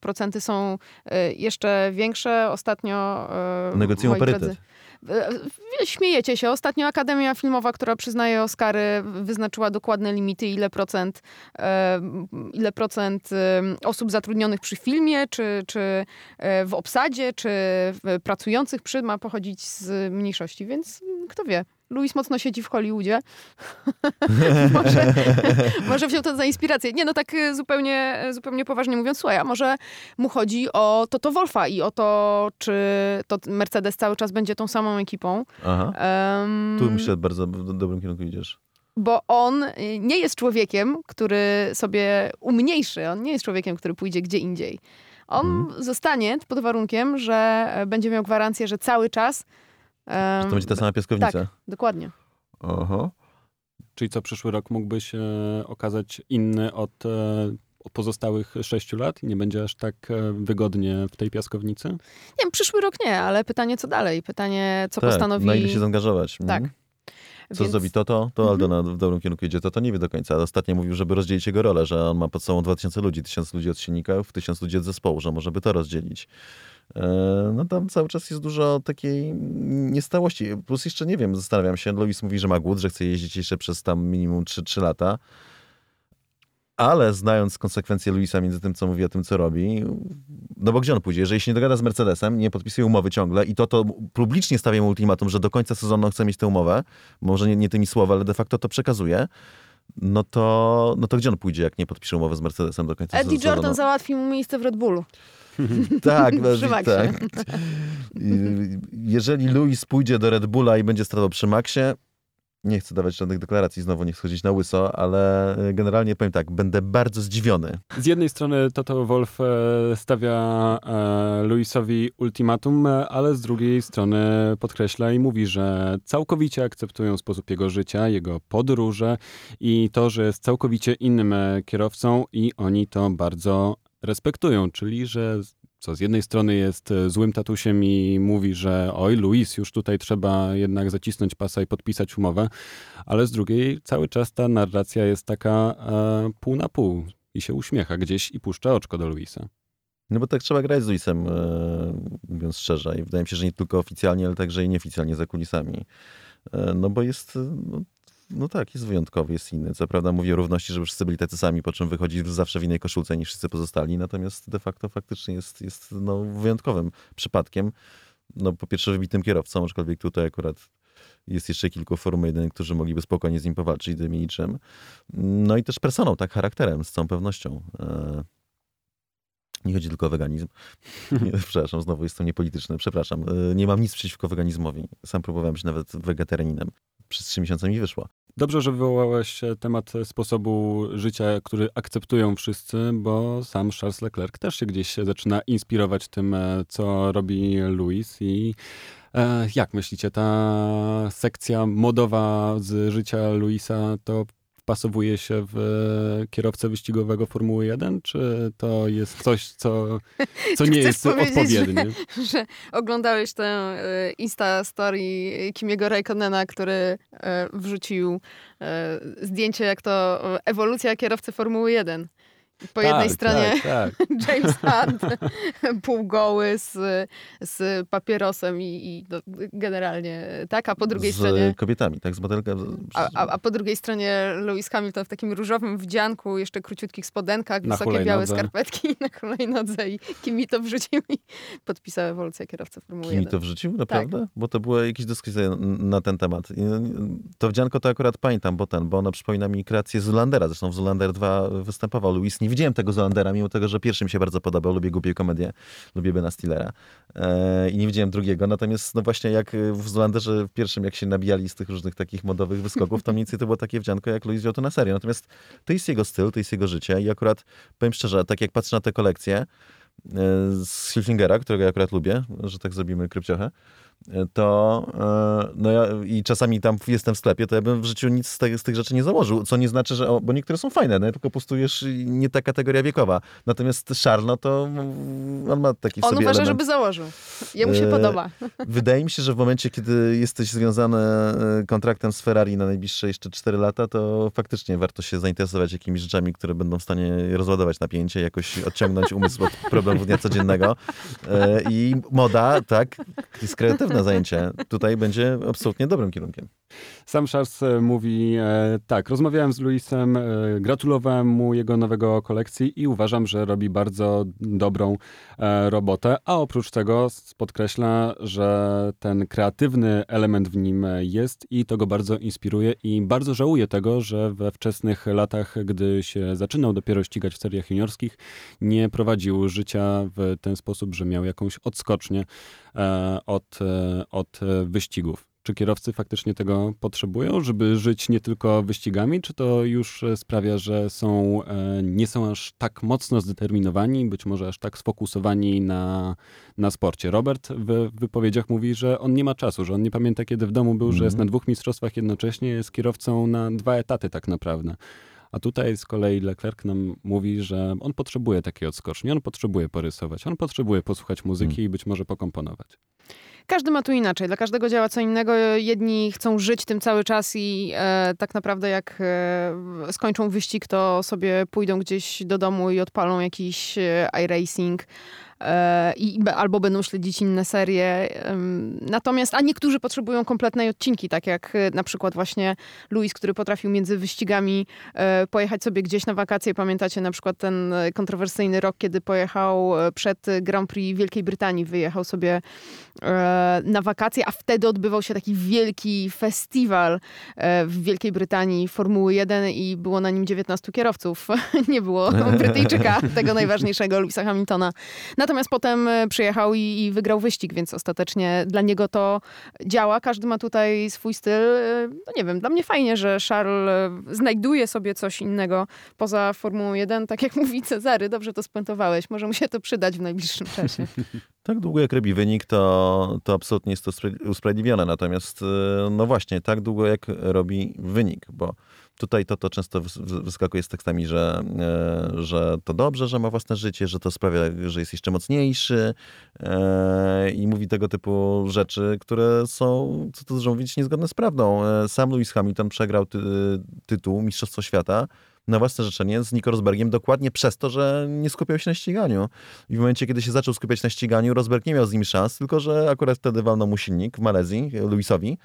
procenty procenty są e, jeszcze większe. Ostatnio... E, Negocjują parytet. Drodzy, e, śmiejecie się. Ostatnio Akademia Filmowa, która przyznaje Oscary, wyznaczyła dokładne limity, ile procent, ile procent osób zatrudnionych przy filmie, czy, czy w obsadzie, czy pracujących przy ma pochodzić z mniejszości, więc kto wie. Louis mocno siedzi w Hollywoodzie. <laughs> może, <laughs> może wziął to za inspirację. Nie, no tak y, zupełnie, y, zupełnie poważnie mówiąc, słuchaj, a może mu chodzi o Toto Wolfa i o to, czy to Mercedes cały czas będzie tą samą ekipą. Aha. Um, tu myślę, bardzo w dobrym kierunku idziesz bo on y, nie jest człowiekiem, który sobie umniejszy. On nie jest człowiekiem, który pójdzie gdzie indziej. On hmm. zostanie pod warunkiem, że e, będzie miał gwarancję, że cały czas Um, to będzie ta sama piaskownica? Tak, dokładnie. Oho. Czyli co, przyszły rok mógłby się okazać inny od, e, od pozostałych sześciu lat i nie będzie aż tak e, wygodnie w tej piaskownicy? Nie wiem, przyszły rok nie, ale pytanie co dalej? Pytanie, co tak, postanowi... na ile się zaangażować. Tak. Mhm. Co Więc... zrobi to, to, to mhm. Aldona w dobrym kierunku idzie. To, to nie wie do końca. Ostatnio mówił, żeby rozdzielić jego rolę, że on ma pod sobą 2000 ludzi, 1000 ludzi od silników, 1000 ludzi od zespołu, że może by to rozdzielić. E, no tam cały czas jest dużo takiej niestałości. Plus jeszcze nie wiem, zastanawiam się, Lois mówi, że ma głód, że chce jeździć jeszcze przez tam minimum 3, 3 lata. Ale znając konsekwencje Luisa między tym, co mówi, a tym, co robi, no bo gdzie on pójdzie? Jeżeli się nie dogada z Mercedesem, nie podpisuje umowy ciągle i to to publicznie stawia mu ultimatum, że do końca sezonu chce mieć tę umowę, może nie, nie tymi słowa, ale de facto to przekazuje, no to, no to gdzie on pójdzie, jak nie podpisze umowy z Mercedesem do końca Eddie? Jordan załatwi mu miejsce w Red Bullu. tak, <laughs> tak. Jeżeli Luis pójdzie do Red Bulla i będzie starał przy Maxie, nie chcę dawać żadnych deklaracji, znowu nie schodzić na łyso, ale e, generalnie powiem tak, będę bardzo zdziwiony. Z jednej strony Toto Wolf e, stawia e, Luisowi ultimatum, ale z drugiej strony podkreśla i mówi, że całkowicie akceptują sposób jego życia, jego podróże i to, że jest całkowicie innym kierowcą i oni to bardzo respektują, czyli że co z jednej strony jest e, złym tatusiem i mówi, że oj, Luis, już tutaj trzeba jednak zacisnąć pasa i podpisać umowę, ale z drugiej cały czas ta narracja jest taka e, pół na pół i się uśmiecha gdzieś i puszcza oczko do Luisa. No bo tak trzeba grać z Luisem, e, mówiąc szczerze. I wydaje mi się, że nie tylko oficjalnie, ale także i nieoficjalnie za kulisami. E, no bo jest, no, no tak, jest wyjątkowy, jest inny. Co prawda mówi o równości, żeby wszyscy byli tacy sami, po czym wychodzi zawsze w innej koszulce niż wszyscy pozostali, natomiast de facto faktycznie jest, jest no, wyjątkowym przypadkiem. No po pierwsze wybitym kierowcą, aczkolwiek tutaj akurat jest jeszcze kilku Formuły 1, którzy mogliby spokojnie z nim powalczyć, gdyby niczym. No i też personą, tak, charakterem, z całą pewnością. E, nie chodzi tylko o weganizm. <laughs> przepraszam, znowu jestem niepolityczny, przepraszam. E, nie mam nic przeciwko weganizmowi. Sam próbowałem być nawet wegetarianinem przez trzy miesiące mi wyszło. Dobrze, że wywołałeś temat sposobu życia, który akceptują wszyscy, bo sam Charles Leclerc też się gdzieś zaczyna inspirować tym, e, co robi Louis i e, jak myślicie, ta sekcja modowa z życia Luisa to wpasowuje się w kierowcę wyścigowego Formuły 1, czy to jest coś, co, co nie jest odpowiednie? Że, <laughs> że oglądałeś tę e, Insta story Kimiego Raikkonena, który e, wrzucił e, zdjęcie, jak to ewolucja kierowcy Formuły 1. Po tak, jednej stronie tak, tak. <laughs> James Hunt <laughs> półgoły z, z papierosem i, i generalnie tak, a po drugiej z stronie... Z kobietami, tak, z modelką. A, a, a, po drugiej stronie Lewis Hamilton w takim różowym wdzianku, jeszcze króciutkich spodenkach, na wysokie białe skarpetki na hulajnodze i Kimi to wrzucił i podpisał ewolucję kierowcy Formuły Kimi 1. to wrzucił? Naprawdę? Tak. Bo to była jakaś dyskusja na ten temat. To wdzianko to akurat pamiętam, bo ten, bo ono przypomina mi kreację Zulandera. Zresztą w Zulander 2 występował Lewis nie widziałem tego Zolandera, mimo tego, że pierwszy mi się bardzo podobał. Lubię głupie komedię, lubię Bena Stillera. E, I nie widziałem drugiego. Natomiast no właśnie jak w Zolanderze w pierwszym, jak się nabijali z tych różnych takich modowych wyskoków, to mniej więcej to było takie wdzianko, jak Louis wziął to na serię. Natomiast to jest jego styl, to jest jego życie i akurat powiem szczerze, tak jak patrzę na te kolekcje e, z Hilfingera, którego ja akurat lubię, że tak zrobimy krypciochę, to e, no ja, i czasami tam jestem w sklepie, to ja bym w życiu nic z, te, z tych rzeczy nie założył, co nie znaczy, że, bo niektóre są fajne, no, tylko postujesz nie ta kategoria wiekowa. Natomiast Charles, no to on ma taki on sobie uważa, element. żeby założył. Jemu się e, podoba. <laughs> Wydaje mi się, że w momencie, kiedy jesteś związany e, kontraktem z Ferrari na najbliższe jeszcze 4 lata, to faktycznie warto się zainteresować jakimiś rzeczami, które będą w stanie rozładować napięcie, jakoś odciągnąć umysł od problemów dnia codziennego. E, I moda, tak, jest kreatywne zajęcie tutaj będzie absolutnie dobrym kierunkiem. Sam Charles e, mówi e, tak, rozmawiałem z Luisem, e, gratulowałem mu jego nowego kolekcji i uważam, że robi bardzo dobrą e, robotę, a oprócz tego podkreśla, że ten kreatywny element w nim jest i to go bardzo inspiruje i bardzo żałuje tego, że we wczesnych latach, gdy się zaczynał dopiero ścigać w seriach juniorskich, nie prowadził życia w ten sposób, że miał jakąś odskocznię e, od, e, od wyścigów. Czy kierowcy faktycznie tego potrzebują, żeby żyć nie tylko wyścigami, czy to już sprawia, że są, e, nie są aż tak mocno zdeterminowani, być może aż tak sfokusowani na, na sporcie? Robert w wypowiedziach mówi, że on nie ma czasu, że on nie pamięta, kiedy w domu był, -hmm. że jest mhm. na dwóch mistrzostwach jednocześnie, jest kierowcą na dwa etaty tak naprawdę. A tutaj z kolei Leclerc nam mówi, że on potrzebuje takiej odskoczni, on potrzebuje porysować, on potrzebuje posłuchać muzyki mm. i być może pokomponować. Każdy ma tu inaczej, dla każdego działa co innego. Jedni chcą żyć tym cały czas i e, tak naprawdę jak e, skończą wyścig, to sobie pójdą gdzieś do domu i odpalą jakiś e, iRacing E, i, albo będą śledzić inne serie. Natomiast, a niektórzy potrzebują kompletnej odcinki, tak jak e, na przykład właśnie Louis, który potrafił między wyścigami e, pojechać sobie gdzieś na wakacje. Pamiętacie na przykład ten kontrowersyjny rok, kiedy pojechał przed Grand Prix Wielkiej Brytanii, wyjechał sobie na wakacje, a wtedy odbywał się taki wielki festiwal w Wielkiej Brytanii Formuły 1 i było na nim 19 kierowców. <laughs> Nie było Brytyjczyka, <laughs> tego najważniejszego, Louisa Hamiltona. Natomiast potem e, przyjechał i, i, wygrał wyścig, więc ostatecznie dla niego to działa. Każdy ma tutaj swój styl. E, no nie wiem, dla mnie fajnie, że Charles znajduje sobie coś innego poza Formułą 1. Tak jak mówi Cezary, dobrze to spuentowałeś. Może mu się to przydać w najbliższym czasie. <laughs> tak długo jak robi wynik, to, to absolutnie jest to usprawiedliwione. Natomiast no właśnie, tak długo jak robi wynik, bo tutaj to, to często wyskakuje z tekstami, że, e, że to dobrze, że ma własne życie, że to sprawia, że jest jeszcze mocniejszy e, i mówi tego typu rzeczy, które są, co to dużo mówić, niezgodne z prawdą. Sam Lewis Hamilton przegrał ty, tytuł Mistrzostwo Świata na własne życzenie z Nico Rosbergiem dokładnie przez to, że nie skupiał się na ściganiu. I w momencie, kiedy się zaczął skupiać na ściganiu, Rosberg nie miał z nim szans, tylko że akurat wtedy walnął mu silnik w Malezji, Luisowi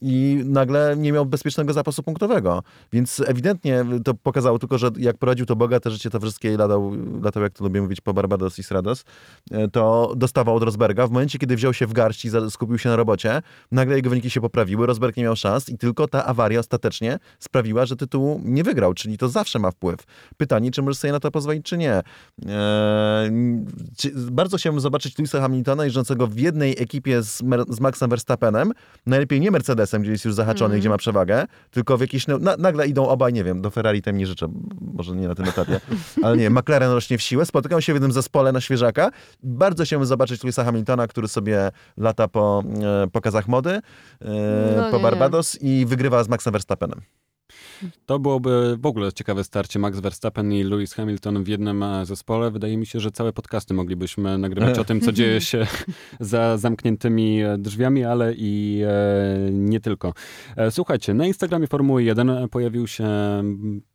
i nagle nie miał bezpiecznego zapasu punktowego. Więc ewidentnie to pokazało tylko, że jak prowadził to bogate życie towarzyskie i latał, latał jak to lubię mówić, po Barbados i Srados, e, to dostawał od Rosberga. W momencie, kiedy wziął się w garść i skupił się na robocie, nagle jego wyniki się poprawiły, Rosberg nie miał szans i tylko ta awaria ostatecznie sprawiła, że tytułu nie wygrał, czyli to zawsze ma wpływ. Pytanie, czy możesz sobie na to pozwolić, czy nie. Eee, bardzo chciałbym zobaczyć Louisa Hamiltona jeżdżącego w jednej ekipie z, z Maxem Verstappenem, najlepiej nie Mercedes Mercedesem, gdzie jest już zahaczony, mm. gdzie ma przewagę, tylko w jakiś, na, nagle idą obaj, nie wiem, do Ferrari tem nie życzę, może nie na tym etapie, ale nie, McLaren rośnie w siłę, spotykają się w jednym zespole na świeżaka. Bardzo chciałbym zobaczyć Louisa Hamiltona, który sobie lata po e, pokazach mody, e, no, po Barbados i wygrywa z Maxem Verstappenem. To byłoby w ogóle ciekawe starcie Max Verstappen i Lewis Hamilton w jednym e, zespole. Wydaje mi się, że całe podcasty moglibyśmy nagrywać o tym, co dzieje <laughs> się za zamkniętymi e, drzwiami, ale i e, nie tylko. Słuchajcie, na Instagramie Formuły 1 pojawił się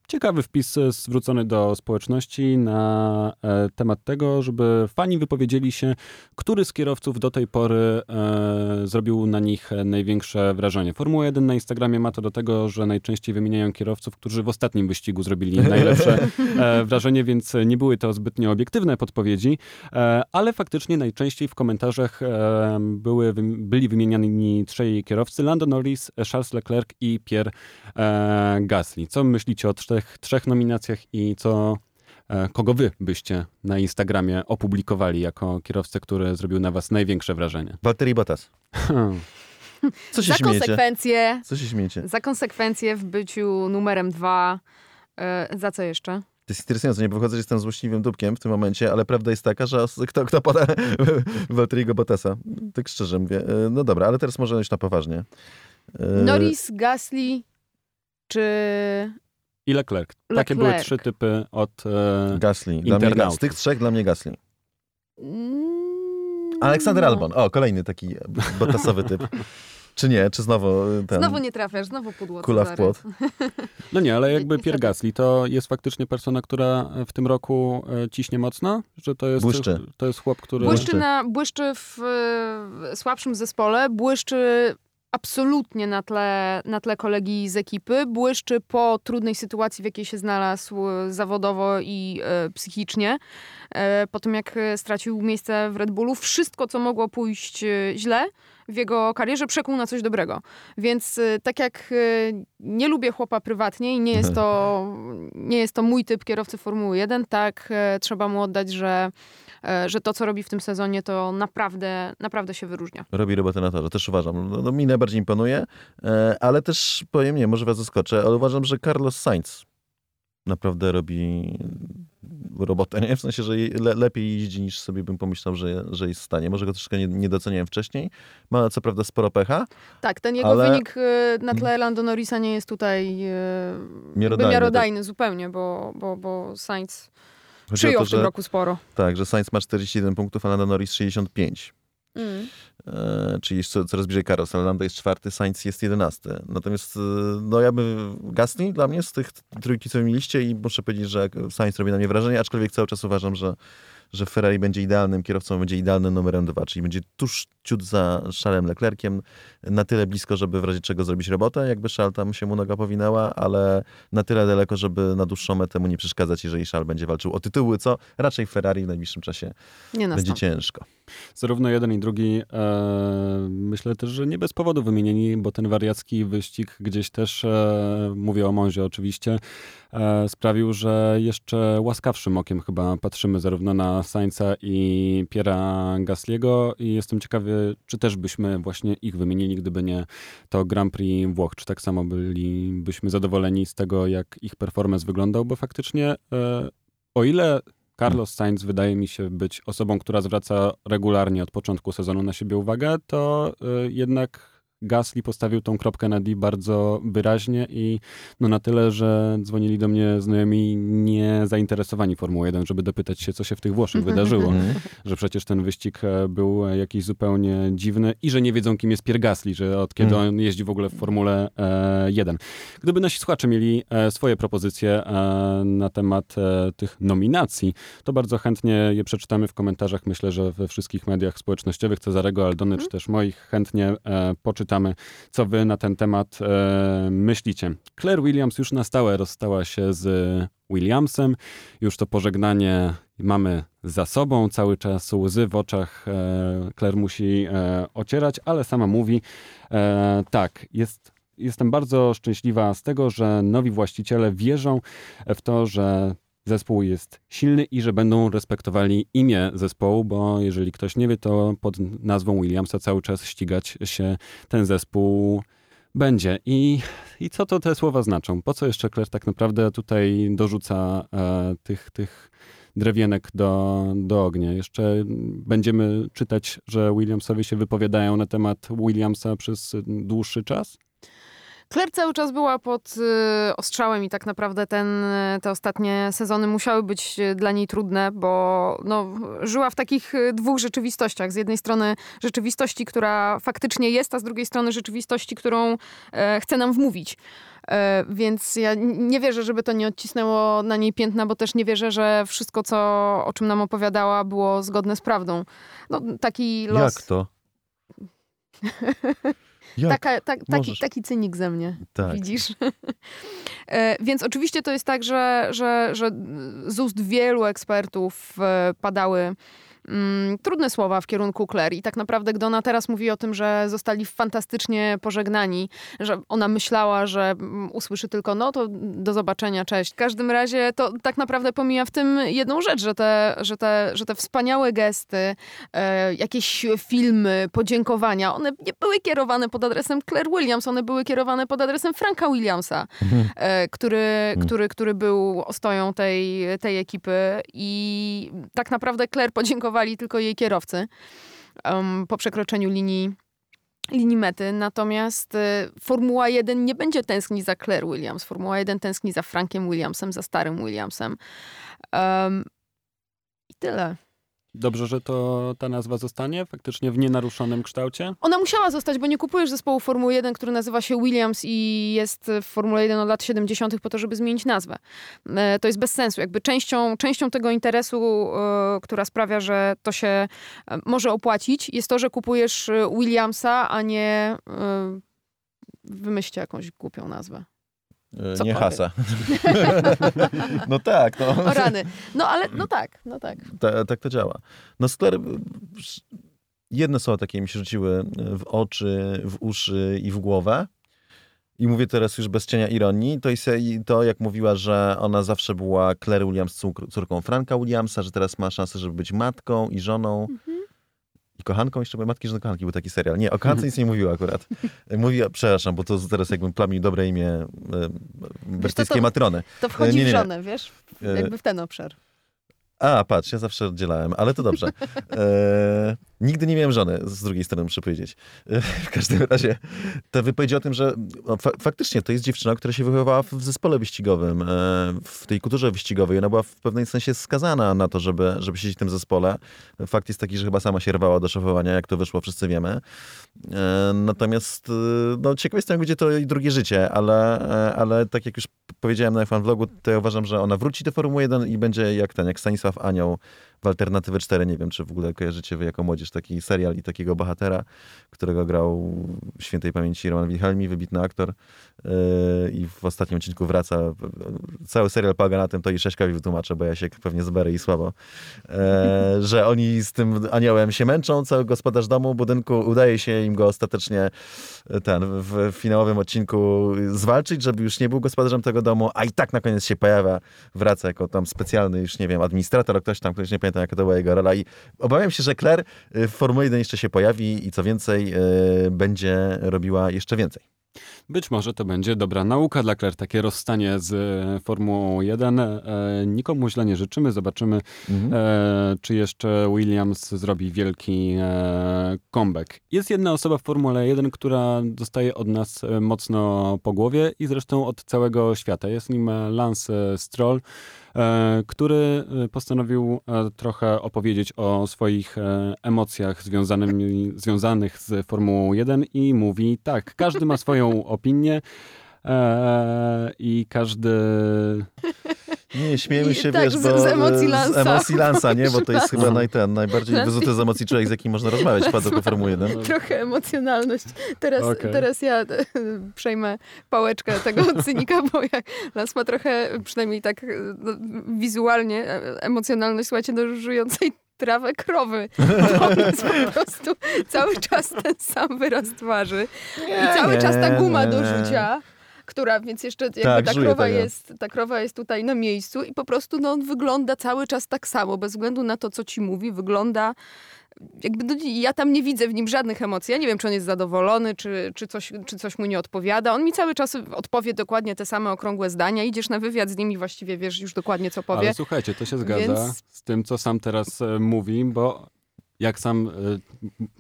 ciekawy wpis zwrócony do społeczności na e, temat tego, żeby fani wypowiedzieli się, który z kierowców do tej pory e, zrobił na nich największe wrażenie. Formuła 1 na Instagramie ma to do tego, że najczęściej wymieniają kierowców, którzy w ostatnim wyścigu zrobili najlepsze e, <laughs> wrażenie, więc nie były to zbytnio obiektywne podpowiedzi, e, ale faktycznie najczęściej w komentarzach e, były, byli wymieniani trzej kierowcy, Lando Norris, Charles Leclerc i Pierre e, Gasly. Co myślicie o czterech trzech, trzech nominacjach i co, e, kogo wy byście na Instagramie opublikowali jako kierowcę, który zrobił na was największe wrażenie? Walteri Bottas. Co się za śmiejecie? konsekwencje. Co się śmiecie? Za konsekwencje w byciu numerem dwa. E, za co jeszcze? To jest interesujące, nie wychodzę, że jestem złośliwym dupkiem w tym momencie, ale prawda jest taka, że kto, kto poda <laughs> Walteriego Bottasa? Tak szczerze mówię. E, no dobra, ale teraz może już na poważnie. Norris, Gasly czy i Leclerc. Takie były trzy typy od e, Gasly. Dla mnie, z tych trzech dla mnie Gasly. Mm, Aleksander no. Albon. O, kolejny taki botasowy typ. <laughs> Czy nie? Czy znowu e, ten... Znowu nie trafiasz, znowu pudło. Kula w płot. <laughs> No nie, ale jakby Pierre Gasly to jest faktycznie persona, która w tym roku e, ciśnie mocno? Że to jest, błyszczy. To jest chłop, który... Błyszczy, na, błyszczy w, w słabszym zespole, błyszczy absolutnie na tle, na tle kolegi z ekipy. Błyszczy po trudnej sytuacji, w jakiej się znalazł zawodowo i e, psychicznie. E, po tym, jak stracił miejsce w Red Bullu, wszystko, co mogło pójść e, źle w jego karierze, przekuł na coś dobrego. Więc e, tak jak e, nie lubię chłopa prywatnie i nie jest to, <laughs> nie jest to mój typ kierowcy Formuły 1, tak e, trzeba mu oddać, że że to, co robi w tym sezonie, to naprawdę, naprawdę się wyróżnia. Robi robotę na torze, też uważam. No, no, mi najbardziej imponuje, e, ale też powiem, nie, może was zaskoczę, ale uważam, że Carlos Sainz naprawdę robi robotę, nie? W sensie, że le, lepiej jeździ niż sobie bym pomyślał, że, że jest w stanie. Może go troszkę nie, nie doceniałem wcześniej. Ma co prawda sporo pecha. Tak, ten jego ale... wynik e, na tle Lando Norrisa nie jest tutaj miarodajny, miarodajny tak. zupełnie, bo, bo, bo Sainz Chodzi Przyjął to, w tym roku sporo. Tak, że Sainz ma 41 punktów, a Lando Norris 65. Mm. E, czyli jeszcze coraz bliżej Carlos, Lando jest czwarty, Sainz jest jedenasty. Natomiast e, no ja bym Gasly dla mnie z tych trójki, co mieliście i muszę powiedzieć, że Sainz robi na mnie wrażenie, aczkolwiek cały czas uważam, że że Ferrari będzie idealnym kierowcą, będzie idealnym numerem dwa, czyli będzie tuż ciut za Charlesem Leclerciem, na tyle blisko, żeby w razie czego zrobić robotę, jakby Charles tam się mu noga powinęła, ale na tyle daleko, żeby na dłuższą metę mu nie przeszkadzać, jeżeli Charles będzie walczył o tytuły, co raczej Ferrari w najbliższym czasie nie będzie ciężko. Zarówno jeden i drugi e, myślę też, że nie bez powodu wymienieni, bo ten wariacki wyścig gdzieś też, e, mówię o Monzie oczywiście, sprawił, że jeszcze łaskawszym okiem chyba patrzymy zarówno na Sainza i Piera Gasliego i jestem ciekawy, czy też byśmy właśnie ich wymienili, gdyby nie to Grand Prix Włoch. Czy tak samo bylibyśmy zadowoleni z tego, jak ich performance wyglądał, bo faktycznie e, o ile Carlos Sainz wydaje mi się być osobą, która zwraca regularnie od początku sezonu na siebie uwagę, to e, jednak Gasly postawił tą kropkę na D bardzo wyraźnie i no na tyle, że dzwonili do mnie znajomi nie zainteresowani Formułą 1, żeby dopytać się, co się w tych Włoszech wydarzyło. Mhm. że przecież ten wyścig e, był jakiś zupełnie dziwny i że nie wiedzą, kim jest Pierre Gasly, że od kiedy mhm. on jeździ w ogóle w Formule 1. E, Gdyby nasi słuchacze mieli e, swoje propozycje na temat tych nominacji, to bardzo chętnie je przeczytamy w komentarzach. Myślę, że we wszystkich mediach społecznościowych Cezarego Aldony, czy mhm. też moich chętnie poczytamy co wy na ten temat e, myślicie. Claire Williams już na stałe rozstała się z Williamsem. Już to pożegnanie mamy za sobą. Cały czas łzy w oczach e, Claire musi e, ocierać, ale sama mówi, e, tak, jest jestem bardzo szczęśliwa z tego, że nowi właściciele wierzą w to, że zespół jest silny i że będą respektowali imię zespołu, bo jeżeli ktoś nie wie, to pod nazwą Williamsa cały czas ścigać się ten zespół będzie. I, i co to te słowa znaczą? Po co jeszcze Claire tak naprawdę tutaj dorzuca e, tych, tych drewienek do, do ognia? Jeszcze będziemy czytać, że Williamsowie się wypowiadają na temat Williamsa przez dłuższy czas? Claire cały czas była pod y, ostrzałem i tak naprawdę ten, te ostatnie sezony musiały być y, dla niej trudne, bo no, żyła w takich y, dwóch rzeczywistościach. Z jednej strony rzeczywistości, która faktycznie jest, a z drugiej strony rzeczywistości, którą e, chce nam wmówić. E, więc ja nie wierzę, żeby to nie odcisnęło na niej piętna, bo też nie wierzę, że wszystko, co, o czym nam opowiadała, było zgodne z prawdą. No, taki los. Jak to? <laughs> Taka, ta, taki, taki cynik ze mnie, tak. widzisz? <laughs> e, więc oczywiście to jest tak, że, że, że z ust wielu ekspertów e, padały mm, trudne słowa w kierunku Claire. I tak naprawdę, gdy ona teraz mówi o tym, że zostali fantastycznie pożegnani, że ona myślała, że mm, usłyszy tylko no to do zobaczenia, cześć. W każdym razie to tak naprawdę pomija w tym jedną rzecz, że te, że te, że te wspaniałe gesty, e, jakieś filmy, podziękowania, one nie były kierowane pod adresem Claire Williams, one były kierowane pod adresem Franka Williamsa, mhm. e, który, mhm. który, który był ostoją tej, tej ekipy i tak naprawdę Claire podziękowała tylko jej kierowcy um, po przekroczeniu linii linii mety, natomiast y, Formuła 1 nie będzie tęsknić za Claire Williams. Formuła 1 tęskni za Frankiem Williamsem, za starym Williamsem. Um, I tyle. Dobrze, że to ta nazwa zostanie faktycznie w nienaruszonym kształcie? Ona musiała zostać, bo nie kupujesz zespołu Formuły 1, który nazywa się Williams i jest w Formule 1 od lat 70. po to, żeby zmienić nazwę. E, to jest bez sensu. Jakby częścią, częścią tego interesu, e, która sprawia, że to się e, może opłacić, jest to, że kupujesz Williamsa, a nie wymyślcie jakąś głupią nazwę. Co nie hasa. <laughs> no tak. No. O rany. No ale, no tak, no tak. Ta, tak to działa. No Skler, jedne słowa takie mi się rzuciły w oczy, w uszy i w głowę. I mówię teraz już bez cienia ironii. To jest to, jak mówiła, że ona zawsze była Claire Williams córką Franka Williamsa, że teraz ma szansę, żeby być matką i żoną. Mhm kochanką, jeszcze były Matki Żony Kochanki, był taki serial. Nie, o <laughs> kochance nic nie mówiła akurat. Mówiła, przepraszam, bo to teraz jakbym plamił dobre imię e, brytyjskiej matrony. To wchodzi nie, nie, nie. w żonę, wiesz? E, jakby w ten obszar. A, patrz, ja zawsze oddzielałem, ale to dobrze. <laughs> E, nigdy nie miałem żony, z drugiej strony muszę powiedzieć. <laughs> W każdym razie te wypowiedzi o tym, że no, fa faktycznie to jest dziewczyna, która się wychowała w zespole wyścigowym, e, w tej kulturze wyścigowej. Ona była w pewnym sensie skazana na to, żeby, żeby siedzieć w tym zespole. Fakt jest taki, że chyba sama się rwała do szefowania, jak to wyszło, wszyscy wiemy. E, natomiast e, no, ciekaw jestem, gdzie to i drugie życie, ale, ale tak jak już powiedziałem na F1 vlogu, to ja uważam, że ona wróci do Formuły 1 i będzie jak ten, jak Stanisław Anioł w Alternatywy 4. Nie wiem, czy w ogóle kojarzycie wy jako młodzież taki serial i takiego bohatera, którego grał świętej pamięci Roman Wilhelmi, wybitny aktor. I w ostatnim odcinku wraca. Cały serial polega na tym, to i Sześkowi wytłumaczę, bo ja się pewnie zberę i słabo, że oni z tym aniołem się męczą, cały gospodarz domu, budynku, udaje się im go ostatecznie ten, w finałowym odcinku zwalczyć, żeby już nie był gospodarzem tego domu, a i tak na koniec się pojawia, wraca jako tam specjalny, już nie wiem, administrator, ktoś tam, ktoś nie pamiętam, jaka to była jego rola i obawiam się, że Claire w Formule 1 jeszcze się pojawi i co więcej, będzie robiła jeszcze więcej. Być może to będzie dobra nauka dla Claire, takie rozstanie z e, Formułą 1. E, nikomu źle nie życzymy, zobaczymy, mhm. e, czy jeszcze Williams zrobi wielki comeback. Jest jedna osoba w Formule 1, która dostaje od nas mocno po głowie i zresztą od całego świata. Jest nim Lance Stroll. E, który e, postanowił e, trochę opowiedzieć o swoich emocjach związanych z Formułą 1 i mówi tak, każdy ma swoją <laughs> opinię i każdy nie, śmiejemy się, I, tak, wiesz, z, bo... Z emocji Lansa. Z emocji Lansa, nie? Bo to jest chyba naj, ten, najbardziej wyzuty z emocji człowiek, z jakim można rozmawiać w paddoku Formuły 1. Trochę emocjonalność. Teraz, okay. teraz ja e, przejmę pałeczkę tego <laughs> cynika, bo jak Lans ma trochę, przynajmniej tak no, wizualnie, e, emocjonalność, słuchajcie, do żującej trawę krowy. <laughs> To jest po prostu cały czas ten sam wyraz twarzy. Nie, I cały nie, czas ta guma nie, do rzucia która, więc jeszcze jakby tak, ta, krowa jest, ta krowa jest tutaj na miejscu i po prostu no, on wygląda cały czas tak samo, bez względu na to, co ci mówi, wygląda jakby no, ja tam nie widzę w nim żadnych emocji. Ja nie wiem, czy on jest zadowolony, czy, czy, coś, czy coś mu nie odpowiada. On mi cały czas odpowie dokładnie te same okrągłe zdania. Idziesz na wywiad z nim i właściwie wiesz już dokładnie, co powie. Ale słuchajcie, to się zgadza Więc... z tym, co sam teraz e, mówi, bo jak sam, e,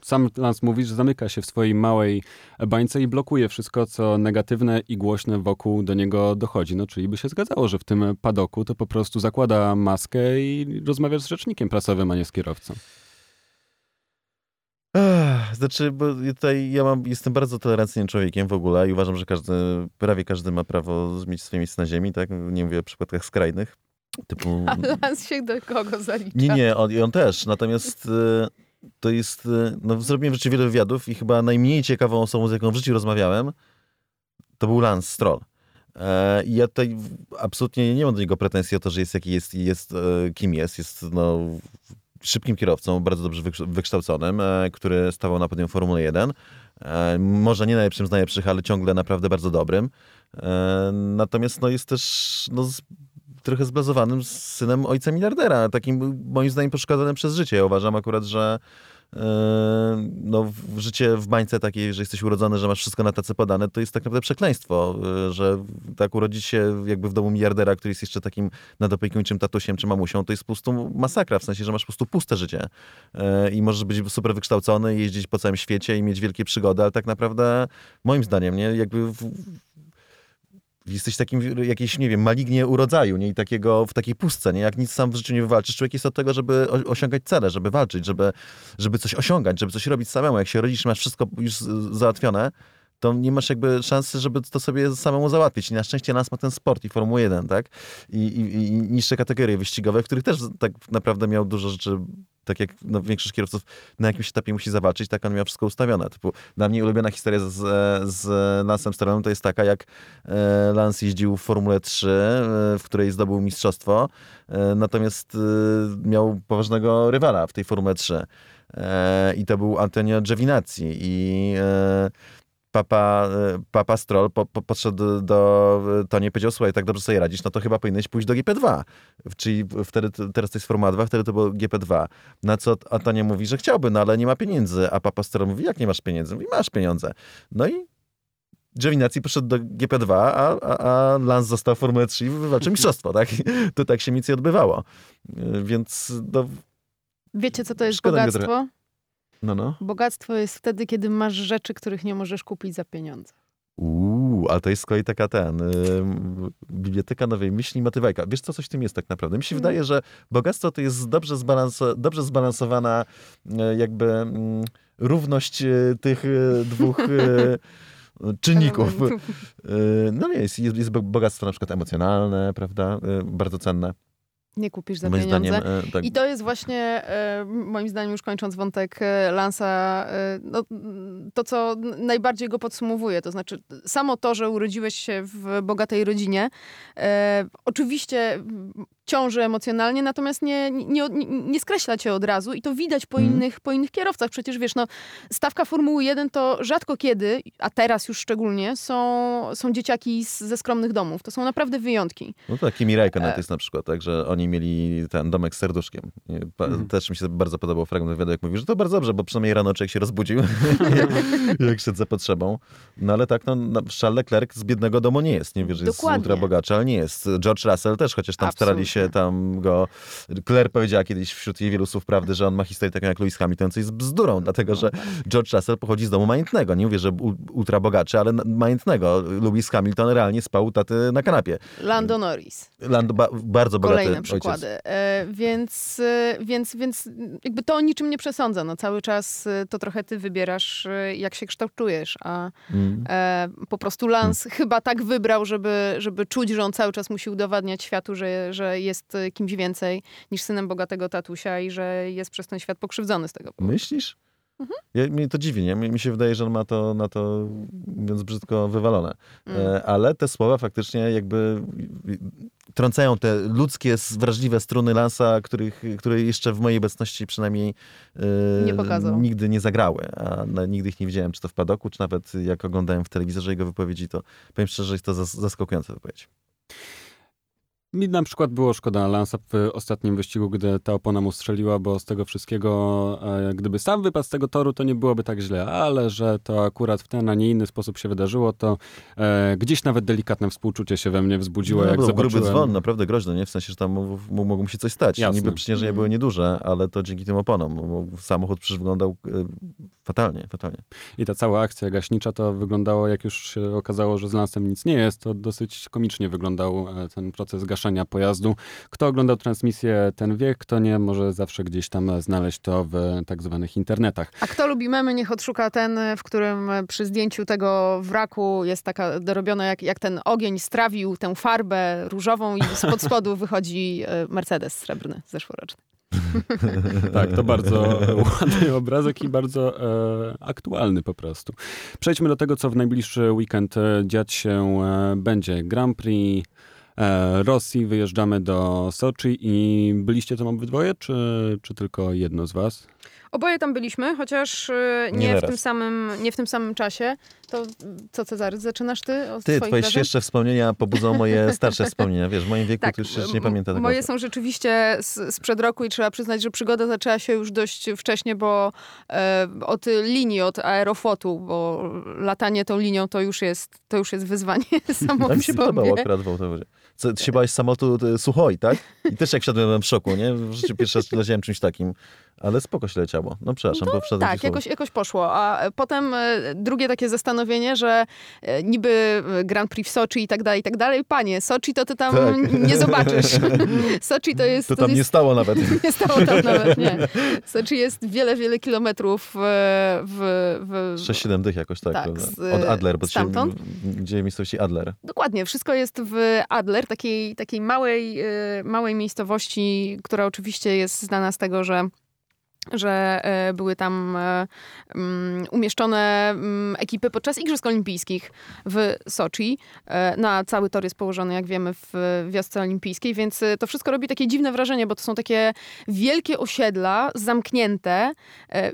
sam Lance mówi, że zamyka się w swojej małej bańce i blokuje wszystko, co negatywne i głośne wokół do niego dochodzi. No, czyli by się zgadzało, że w tym padoku to po prostu zakłada maskę i rozmawia z rzecznikiem prasowym, a nie z kierowcą. Znaczy, bo tutaj ja mam, jestem bardzo tolerancyjnym człowiekiem w ogóle i uważam, że każdy, prawie każdy ma prawo mieć swoje miejsce na ziemi, tak? Nie mówię o przypadkach skrajnych. Typu... <laughs> A Lans się do kogo zalicza? Nie, nie, on, on też. Natomiast e, to jest, e, no zrobiłem rzeczywiście wiele wywiadów i chyba najmniej ciekawą osobą, z jaką w życiu rozmawiałem, to był Lance Stroll. E, I ja tutaj absolutnie nie mam do niego pretensji o to, że jest jaki jest jest, kim jest. Jest no, szybkim kierowcą, bardzo dobrze wykształconym, który stawał na podium Formuły 1. Może nie najlepszym z najlepszych, ale ciągle naprawdę bardzo dobrym. Natomiast no, jest też no, trochę zblazowanym synem ojca miliardera, takim moim zdaniem poszkodowanym przez życie. Ja uważam akurat, że yy, no, życie w bańce takiej, że jesteś urodzony, że masz wszystko na tacy podane, to jest tak naprawdę przekleństwo, yy, że tak urodzić się jakby w domu miliardera, który jest jeszcze takim nadopiekuńczym tatusiem czy mamusią, to jest po prostu masakra, w sensie, że masz po prostu puste życie yy, i możesz być super wykształcony, jeździć po całym świecie i mieć wielkie przygody, ale tak naprawdę moim zdaniem, nie, jakby w, jesteś takim jakiejś, nie wiem, malignie urodzaju, nie? I takiego, w takiej pustce, nie? Jak nic sam w życiu nie wywalczysz. Człowiek jest od tego, żeby osiągać cele, żeby walczyć, żeby, żeby coś osiągać, żeby coś robić samemu. Jak się rodzisz, masz wszystko już załatwione, to nie masz jakby szansy, żeby to sobie samemu załatwić. I na szczęście nas ma ten sport i Formuła 1, tak? I, i, i niższe kategorie wyścigowe, w których też tak naprawdę miał dużo rzeczy tak jak no, większość kierowców na jakimś etapie musi zawalczyć, tak on miał wszystko ustawione. Typu, dla mnie ulubiona historia z, z Lansem Strollem to jest taka, jak e, Lance jeździł w Formule 3, e, w której zdobył mistrzostwo, e, natomiast miał poważnego rywala w tej Formule 3. I to był Antonio Giovinazzi i papa, papa Stroll po, po, podszedł do Toni i powiedział, słuchaj, tak dobrze sobie radzisz, no to chyba powinieneś pójść do GP2. Czyli wtedy, teraz to jest Formuła 2, wtedy to było GP2. Na co Antonio mówi, że chciałby, no ale nie ma pieniędzy. A papa Stroll mówi, jak nie masz pieniędzy? Mówi, masz pieniądze. No i Giovinazzi poszedł do GP2, a, a, a Lance został w Formule 3 i wywalczył mistrzostwo, tak? <laughs> To tak się nic nie odbywało. Więc no, Wiecie, co to jest bogactwo? No, no. Bogactwo jest wtedy, kiedy masz rzeczy, których nie możesz kupić za pieniądze. Uuu, ale to jest z kolei taka ten, biblioteka nowej myśli, motywajka. Wiesz co, coś w tym jest tak naprawdę. Mi się mm. wydaje, że bogactwo to jest dobrze, dobrze zbalansowana yy, jakby yy, równość y, tych y, dwóch <laughs> czynników. no nie, jest, jest bogactwo na przykład emocjonalne, prawda, bardzo cenne. Nie kupisz za Moim pieniądze. zdaniem, tak. I to jest właśnie, e, moim zdaniem, już kończąc wątek e, Lansa, e, no, to, co najbardziej go podsumowuje. To znaczy, samo to, że urodziłeś się w bogatej rodzinie, oczywiście ciąży emocjonalnie, natomiast nie, nie, nie, nie skreśla cię od razu i to widać po, Mhm. innych, po innych kierowcach. Przecież wiesz, no, stawka Formuły 1 to rzadko kiedy, a teraz już szczególnie, są, są dzieciaki z, ze skromnych domów. To są naprawdę wyjątki. No tak, Kimi Räikkönen E. jest na przykład, tak, że oni mieli ten domek z serduszkiem. I pa- Mhm. Też mi się bardzo podobał fragment wywiadu, jak mówił, że to bardzo dobrze, bo przynajmniej rano człowiek się rozbudził, <laughs> jak szedł za potrzebą. No ale tak, no, no, Charles Leclerc z biednego domu nie jest, nie wiesz, że jest ultra bogaczy, ale nie jest. George Russell też, chociaż tam starali się Absolutnie. tam go... Claire powiedziała kiedyś wśród jej wielu słów prawdy, że on ma historię taką jak Lewis Hamilton, co jest bzdurą, dlatego że George Russell pochodzi z domu majętnego. Nie mówię, że ultra bogaczy, ale majętnego. Lewis Hamilton realnie spał taty na kanapie. Lando Norris. Lando ba- bardzo bogaty Kolejne przykłady. E, więc, e, więc, więc jakby to o niczym nie przesądza. No, cały czas e, to trochę ty wybierasz, e, jak się kształtujesz, a Mm. e, po prostu Lance chyba tak wybrał, żeby, żeby czuć, że on cały czas musi udowadniać światu, że, że jest e, kimś więcej niż synem bogatego tatusia i że jest przez ten świat pokrzywdzony z tego powodu. Myślisz? Mhm. Ja, mnie to dziwi, nie? Mi mi się wydaje, że on ma to na to, mówiąc brzydko, wywalone. Mm. E, ale te słowa faktycznie jakby trącają te ludzkie, wrażliwe struny Lansa, których, które jeszcze w mojej obecności przynajmniej e, Nie nigdy nie zagrały. A nigdy ich nie widziałem, czy to w padoku, czy nawet jak oglądałem w telewizorze jego wypowiedzi, to powiem szczerze, że jest to zas- zaskakująca wypowiedź. Mi na przykład było szkoda Lansa w ostatnim wyścigu, gdy ta opona mu strzeliła, bo z tego wszystkiego, e, gdyby sam wypadł z tego toru, to nie byłoby tak źle, ale że to akurat w ten, a nie inny sposób się wydarzyło, to e, gdzieś nawet delikatne współczucie się we mnie wzbudziło, no, jak był zobaczyłem. gruby dzwon, naprawdę groźny, nie? W sensie, że tam mogło mu się coś stać. Jasne. Niby przeciężenia Mhm. były nieduże, ale to dzięki tym oponom. bo Samochód przecież wyglądał e, fatalnie, fatalnie. I ta cała akcja gaśnicza to wyglądało, jak już się okazało, że z Lansem nic nie jest, to dosyć komicznie wyglądał e, ten proces gaszenia pojazdu. Kto oglądał transmisję, ten wie, kto nie, może zawsze gdzieś tam znaleźć to w tak zwanych internetach. A kto lubi memy, niech odszuka ten, w którym przy zdjęciu tego wraku jest taka dorobiona, jak, jak ten ogień strawił tę farbę różową i spod spodu <laughs> wychodzi e, Mercedes srebrny, zeszłoroczny. <laughs> Tak, to <laughs> bardzo ładny obrazek i bardzo e, aktualny po prostu. Przejdźmy do tego, co w najbliższy weekend e, dziać się e, będzie. Grand Prix Rosji, wyjeżdżamy do Soczi i byliście tam obydwoje, czy, czy tylko jedno z was? Oboje tam byliśmy, chociaż e, nie, Nie w, tym samym, nie w tym samym czasie. To co, Cezary, zaczynasz ty od Ty, twoje świeższe wspomnienia pobudzą moje <laughs> starsze wspomnienia. Wiesz, w moim wieku Tak, to już się nie m- pamięta tego. Moje są rzeczywiście z, sprzed roku i trzeba przyznać, że przygoda zaczęła się już dość wcześnie, bo e, od linii, od aerofotu, bo latanie tą linią to już jest, to już jest wyzwanie <laughs> samo To mi w się podobało akurat w autowozie. Co, ty się bałeś samolotu y, Suchoi, tak? I też jak wsiadłem byłem w szoku, nie? W życiu pierwszy raz leciałem czymś takim. Ale spoko się leciało. No przepraszam, bo wszedłem Tak, w jakoś, jakoś poszło. A e, potem e, drugie takie zastanowienie, że e, niby Grand Prix w Soczi i tak dalej, i tak dalej. Panie, Soczi to ty tam Tak. <laughs> nie zobaczysz. <laughs> Soczi to jest... To tam jest, nie stało nawet. <laughs> Nie stało tam nawet, nie. Soczi jest wiele, wiele kilometrów e, w... w 6-7 dych jakoś tak, Tak, z- Od Adler, bo to się, stamtąd? gdzie miejscowości Adler. Dokładnie, wszystko jest w Adler, takiej, takiej małej, małej miejscowości, która oczywiście jest znana z tego, że że e, były tam e, mm, umieszczone mm, ekipy podczas Igrzysk Olimpijskich w Soczi. E, No a cały tor jest położony, jak wiemy, w wiosce olimpijskiej, więc to wszystko robi takie dziwne wrażenie, bo to są takie wielkie osiedla, zamknięte.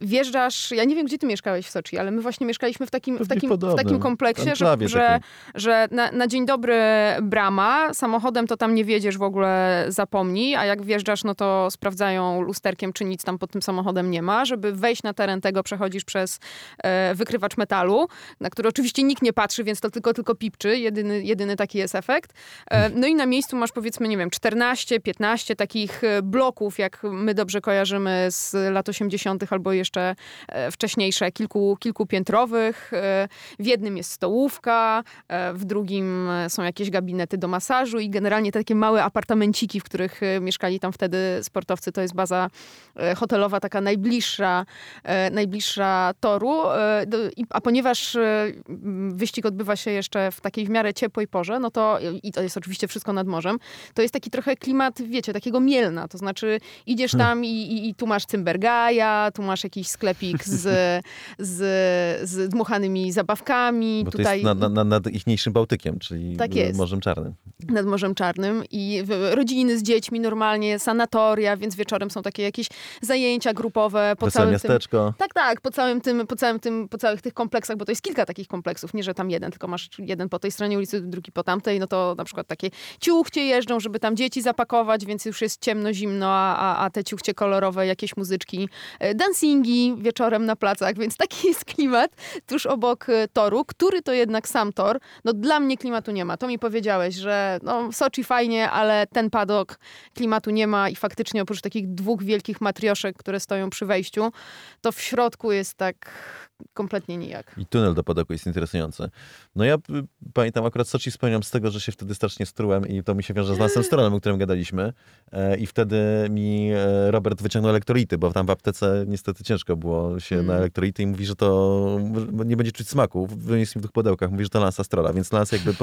Wjeżdżasz, ja nie wiem, gdzie ty mieszkałeś w Soczi, ale my właśnie mieszkaliśmy w takim, w takim, w takim kompleksie, że, że, że na, na dzień dobry brama, samochodem to tam nie wiedziesz w ogóle, zapomnij, a jak wjeżdżasz, no to sprawdzają lusterkiem, czy nic tam pod tym samochodem nie ma. Żeby wejść na teren tego, przechodzisz przez e, wykrywacz metalu, na który oczywiście nikt nie patrzy, więc to tylko, tylko pipczy. Jedyny, jedyny taki jest efekt. E, no i na miejscu masz powiedzmy, nie wiem, 14, 15 takich e, bloków, jak my dobrze kojarzymy z lat 80. albo jeszcze e, wcześniejsze, kilku, kilkupiętrowych. E, w jednym jest stołówka, w drugim są jakieś gabinety do masażu i generalnie takie małe apartamenciki, w których mieszkali tam wtedy sportowcy. To jest baza hotelowa taka taka najbliższa, e, najbliższa toru. E, a ponieważ e, wyścig odbywa się jeszcze w takiej w miarę ciepłej porze, no to i to jest oczywiście wszystko nad morzem, to jest taki trochę klimat, wiecie, takiego mielna. To znaczy idziesz hmm. tam i, i, i tu masz Cymbergaja, tu masz jakiś sklepik z, <laughs> z, z dmuchanymi zabawkami. Bo Tutaj... nad, nad, nad ichniejszym Bałtykiem, czyli tak Morzem Czarnym. Nad Morzem Czarnym i rodziny z dziećmi normalnie, sanatoria, więc wieczorem są takie jakieś zajęcia grupowe. Po całym miasteczko. Tym, tak, tak, po całym tym, po całym tym, po całych tych kompleksach, bo to jest kilka takich kompleksów, nie, że tam jeden, tylko masz jeden po tej stronie ulicy, drugi po tamtej, no to na przykład takie ciuchcie jeżdżą, żeby tam dzieci zapakować, więc już jest ciemno, zimno, a, a te ciuchcie kolorowe, jakieś muzyczki, e, dancingi wieczorem na placach, więc taki jest klimat tuż obok e, toru, który to jednak sam tor, no dla mnie klimatu nie ma. To mi powiedziałeś, że no Soczi fajnie, ale ten padok klimatu nie ma i faktycznie oprócz takich dwóch wielkich matrioszek, które stoją przy wejściu, to w środku jest tak kompletnie nijak. I tunel do padoku jest interesujący. No ja pamiętam akurat Soczi spełniam z tego, że się wtedy strasznie strułem i to mi się wiąże z Lansem <gasps> Stronem, o którym gadaliśmy. E, I wtedy mi e, Robert wyciągnął elektrolity, bo tam w aptece niestety ciężko było się mm. na elektrolity i mówi, że to nie będzie czuć smaku. Wyniósł mi w tych pudełkach. Mówi, że to Lans Strola, więc Lans jakby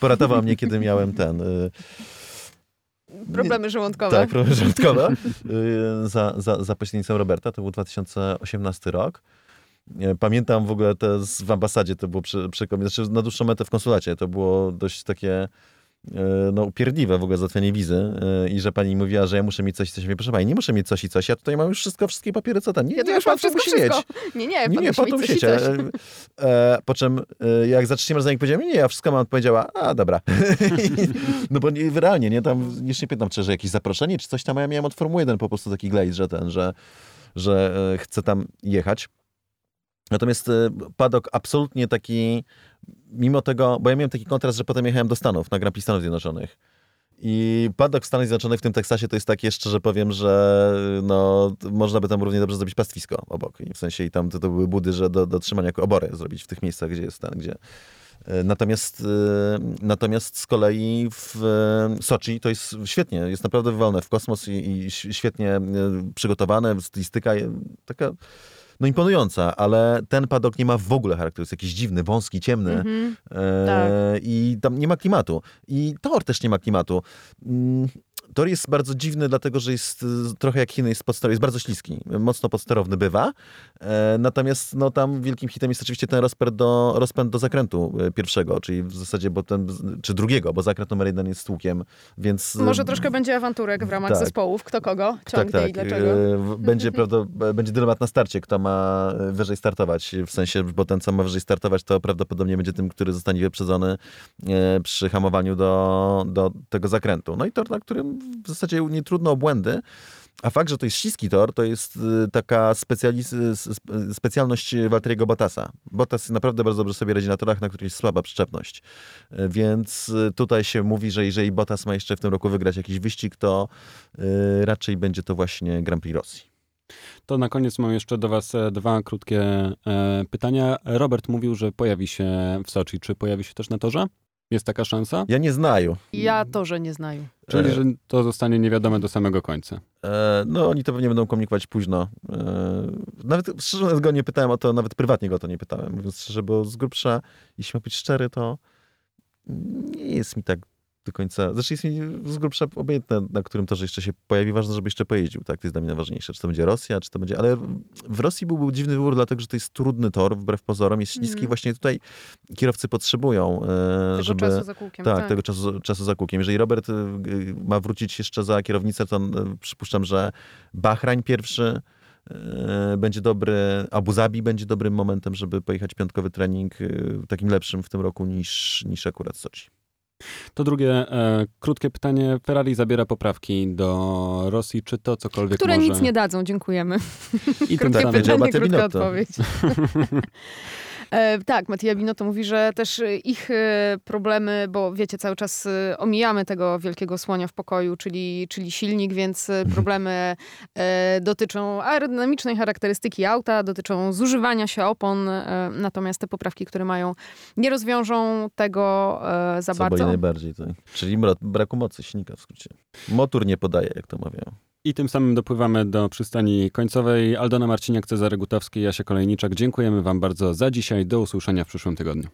poratował mnie, kiedy miałem ten... Problemy żołądkowe. Tak, problemy żołądkowe. Y, za, za, za pośrednictwem Roberta, to był 2018 rok. Pamiętam w ogóle to w ambasadzie, to było przy, przy znaczy na dłuższą metę w konsulacie, to było dość takie no, upierdliwe w ogóle załatwianie wizy e, i że pani mówiła, że ja muszę mieć coś i coś. Ja proszę pani, nie muszę mieć coś i coś. Ja tutaj mam już wszystko, wszystkie papiery, co tam. Nie, ja to już mam wszystko, musi wszystko. mieć. Nie, nie, nie, nie pan musi mieć coś e, po czym jak za trzecim razem powiedziałem, nie, ja wszystko mam, powiedziała, a dobra. <laughs> no bo nie, realnie, nie, tam jeszcze nie pytam, czy że jakieś zaproszenie, czy coś tam, a ja miałem od Formuły 1 po prostu taki glejt, że ten, że, że chcę tam jechać. Natomiast padok absolutnie taki mimo tego, bo ja miałem taki kontrast, że potem jechałem do Stanów, na Grand Prix Stanów Zjednoczonych. I padok w Stanach Zjednoczonych, w tym Teksasie, to jest takie, szczerze powiem, że no, można by tam równie dobrze zrobić pastwisko obok. I w sensie i tam to, to były budy, że do, do trzymania jako obory zrobić w tych miejscach, gdzie jest ten, gdzie... E, natomiast, e, natomiast z kolei w e, Soczi to jest świetnie, jest naprawdę wywalone w kosmos i, i świetnie przygotowane, stylistyka taka no imponująca, ale ten padok nie ma w ogóle charakteru, jest jakiś dziwny, wąski, ciemny mm-hmm. e, tak. i tam nie ma klimatu. I tor też nie ma klimatu. Tor jest bardzo dziwny, dlatego że jest trochę jak Chiny, jest, podster- jest bardzo śliski, mocno podsterowny bywa. E, natomiast no, tam wielkim hitem jest oczywiście ten rozpęd do, rozpęd do zakrętu e, pierwszego, czyli w zasadzie, bo ten, czy drugiego, bo zakręt numer jeden jest tłukiem, więc... Może troszkę będzie awanturek w ramach tak. zespołów, kto kogo ciągnie tak, tak. i dlaczego. E, będzie, prawda, będzie dylemat na starcie, kto ma wyżej startować, w sensie, bo ten, co ma wyżej startować, to prawdopodobnie będzie tym, który zostanie wyprzedzony przy hamowaniu do, do tego zakrętu. No i tor, na którym w zasadzie nie trudno o błędy. A fakt, że to jest śliski tor, to jest y, taka specjalność Walteriego Bottasa. Bottas naprawdę bardzo dobrze sobie radzi na torach, na których jest słaba przyczepność. Y, więc y, tutaj się mówi, że jeżeli Bottas ma jeszcze w tym roku wygrać jakiś wyścig, to raczej będzie to właśnie Grand Prix Rosji. To na koniec mam jeszcze do Was e, dwa krótkie e, pytania. Robert mówił, że pojawi się w Soczi. Czy pojawi się też na torze? Jest taka szansa? Ja nie znaję. Ja to, że nie znaję. Czyli, że to zostanie niewiadome do samego końca. E, no, oni to pewnie będą komunikować późno. E, nawet szczerze go nie pytałem o to, nawet prywatnie go o to nie pytałem, mówiąc szczerze, bo z grubsza, jeśli ma być szczery, to nie jest mi tak do końca. Zresztą jest mi z grubsza obojętne, na którym torze jeszcze się pojawi. Ważne, żeby jeszcze pojeździł. Tak, to jest dla mnie najważniejsze. Czy to będzie Rosja, czy to będzie. Ale w Rosji byłby dziwny wybór, dlatego że to jest trudny tor, wbrew pozorom, jest śliski. Mm. Właśnie tutaj kierowcy potrzebują, e, tego żeby. Czasu za kółkiem, tak, tak, tego czasu, czasu za kółkiem. Jeżeli Robert e, ma wrócić jeszcze za kierownicę, to e, przypuszczam, że Bahrain pierwszy będzie dobry, Abu Zabi będzie dobrym momentem, żeby pojechać piątkowy trening, takim lepszym w tym roku niż, niż akurat Sochi. To drugie e, krótkie pytanie. Ferrari zabiera poprawki do Rosji. Czy to cokolwiek Które może... nic nie dadzą, dziękujemy. I <laughs> tym samym pytanie, krótka odpowiedź. <laughs> E, tak, Mattia Binotto mówi, że też ich e, problemy, bo wiecie, cały czas e, omijamy tego wielkiego słonia w pokoju, czyli, czyli silnik, więc mhm. problemy dotyczą aerodynamicznej charakterystyki auta, dotyczą zużywania się opon, natomiast te poprawki, które mają, nie rozwiążą tego za Co bardzo. Co najbardziej, tak. Czyli braku mocy silnika w skrócie. Motor nie podaje, jak to mawiają. I tym samym dopływamy do przystani końcowej. Aldona Marciniak, Cezary Gutowski, Jasia Kolejniczak. Dziękujemy Wam bardzo za dzisiaj. Do usłyszenia w przyszłym tygodniu.